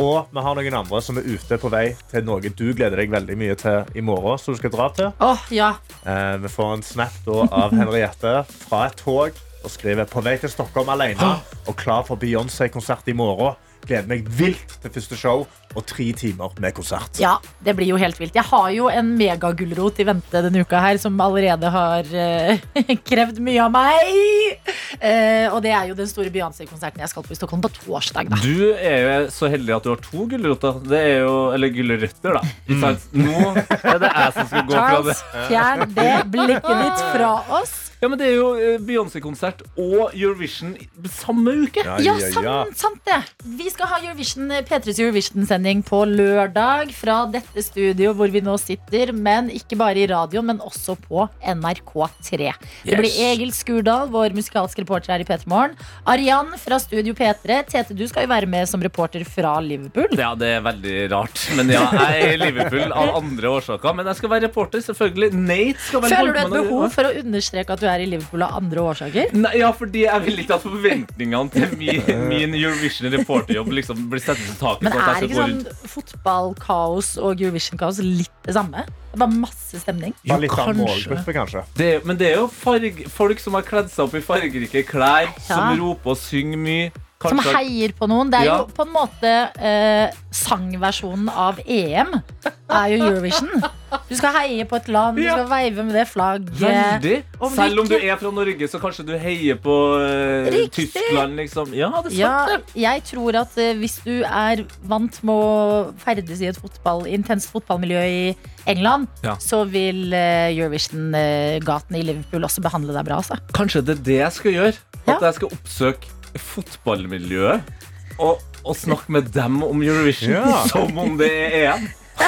Og vi har noen andre som er ute på vei til noe du gleder deg veldig mye til i morgen. som du skal dra til.
Oh, ja.
Eh, vi får en snap da, av Henriette fra et tog og skriver på vei til Stockholm alene og klar for Beyoncé-konsert i morgen. Gleder meg vilt til første show og tre timer med konsert.
Ja, det blir jo helt vilt. Jeg har jo en megagulrot i vente denne uka her, som allerede har uh, krevd mye av meg. Uh, og det er jo den store Beyoncé-konserten jeg skal på i Stockholm på torsdag. Da.
Du er jo så heldig at du har to gulroter. Det er jo, eller gulrøtter, da. Mm. Nå er det jeg som skal gå fra det.
Charles, fjern det blikket ditt fra oss.
Ja, men Det er jo eh, Beyoncé-konsert og Eurovision samme uke.
Ja, sant, sant det. Vi skal ha Eurovision, P3s Eurovision-sending på lørdag fra dette studio hvor vi nå sitter, men ikke bare i radioen, men også på NRK3. Det blir Egil Skurdal, vår musikalske reporter her i P3 Morgen. Arian fra Studio P3. Tete, du skal jo være med som reporter fra Liverpool.
Ja, det er veldig rart. Men ja, jeg er i Liverpool av andre årsaker. Men jeg skal være reporter, selvfølgelig. Nate skal være
Føler du et behov for å understreke at du er i Liverpool av andre årsaker?
Nei, ja, fordi jeg vil ikke at forventningene til min, min Eurovision reporterjobb liksom blir satt til taket.
Men er ikke sånn
rundt.
fotballkaos og Eurovision-kaos litt det samme? Det var masse stemning.
Jo, litt annen
kanskje.
kanskje.
Det, men det er jo farg, folk som har kledd seg opp i fargerike klær, som roper og synger mye.
Som heier på noen. Det er
Ja.
jo på en måte eh, sangversjonen av EM. Er jo Eurovision. Du skal heie på et land, du skal veive med det flagget. Om du
Selv om du er fra Norge, så kanskje du heier på eh, Tyskland, liksom. Ja, det er sant,
Ja, jeg tror at eh, hvis du er vant med å ferdes i et fotball, intenst fotballmiljø i England,
Ja.
så vil eh, Eurovision-gatene i Liverpool også behandle deg bra. Så.
Kanskje det er det jeg skal gjøre? At jeg skal oppsøke fotballmiljøet og, og snakke med dem om Eurovision
Ja.
som om det er EM.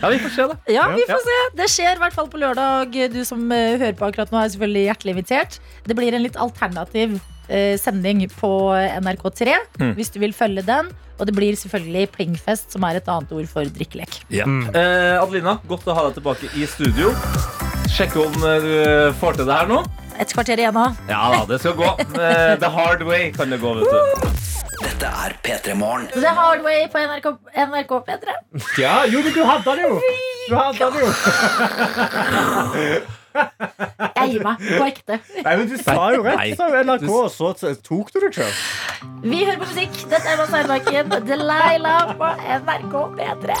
Ja, vi får se, da.
Ja, vi får se. Det skjer i hvert fall på lørdag. Du som eh, hører på akkurat nå, er selvfølgelig hjertelig invitert. Det blir en litt alternativ eh, sending på NRK3
Mm.
hvis du vil følge den. Og det blir selvfølgelig plingfest, som er et annet ord for drikkelek.
Eh, Adelina, godt å ha deg tilbake i studio. Sjekke om eh, du får til det her nå.
Et kvarter igjen nå.
Ja da, det skal gå. Eh, the hard way kan det gå, vet du.
Dette er P3 Morgen.
The Hard Way på NRK, NRK P3.
Ja, jo, men du hadde det jo! Du hadde det jo.
Jeg gir meg på ekte.
Nei, men Du sa jo rett, sa jo NRK, og så tok du det sjøl.
Vi hører på musikk. Dette er Mads Herbakken, Delilah på NRK P3.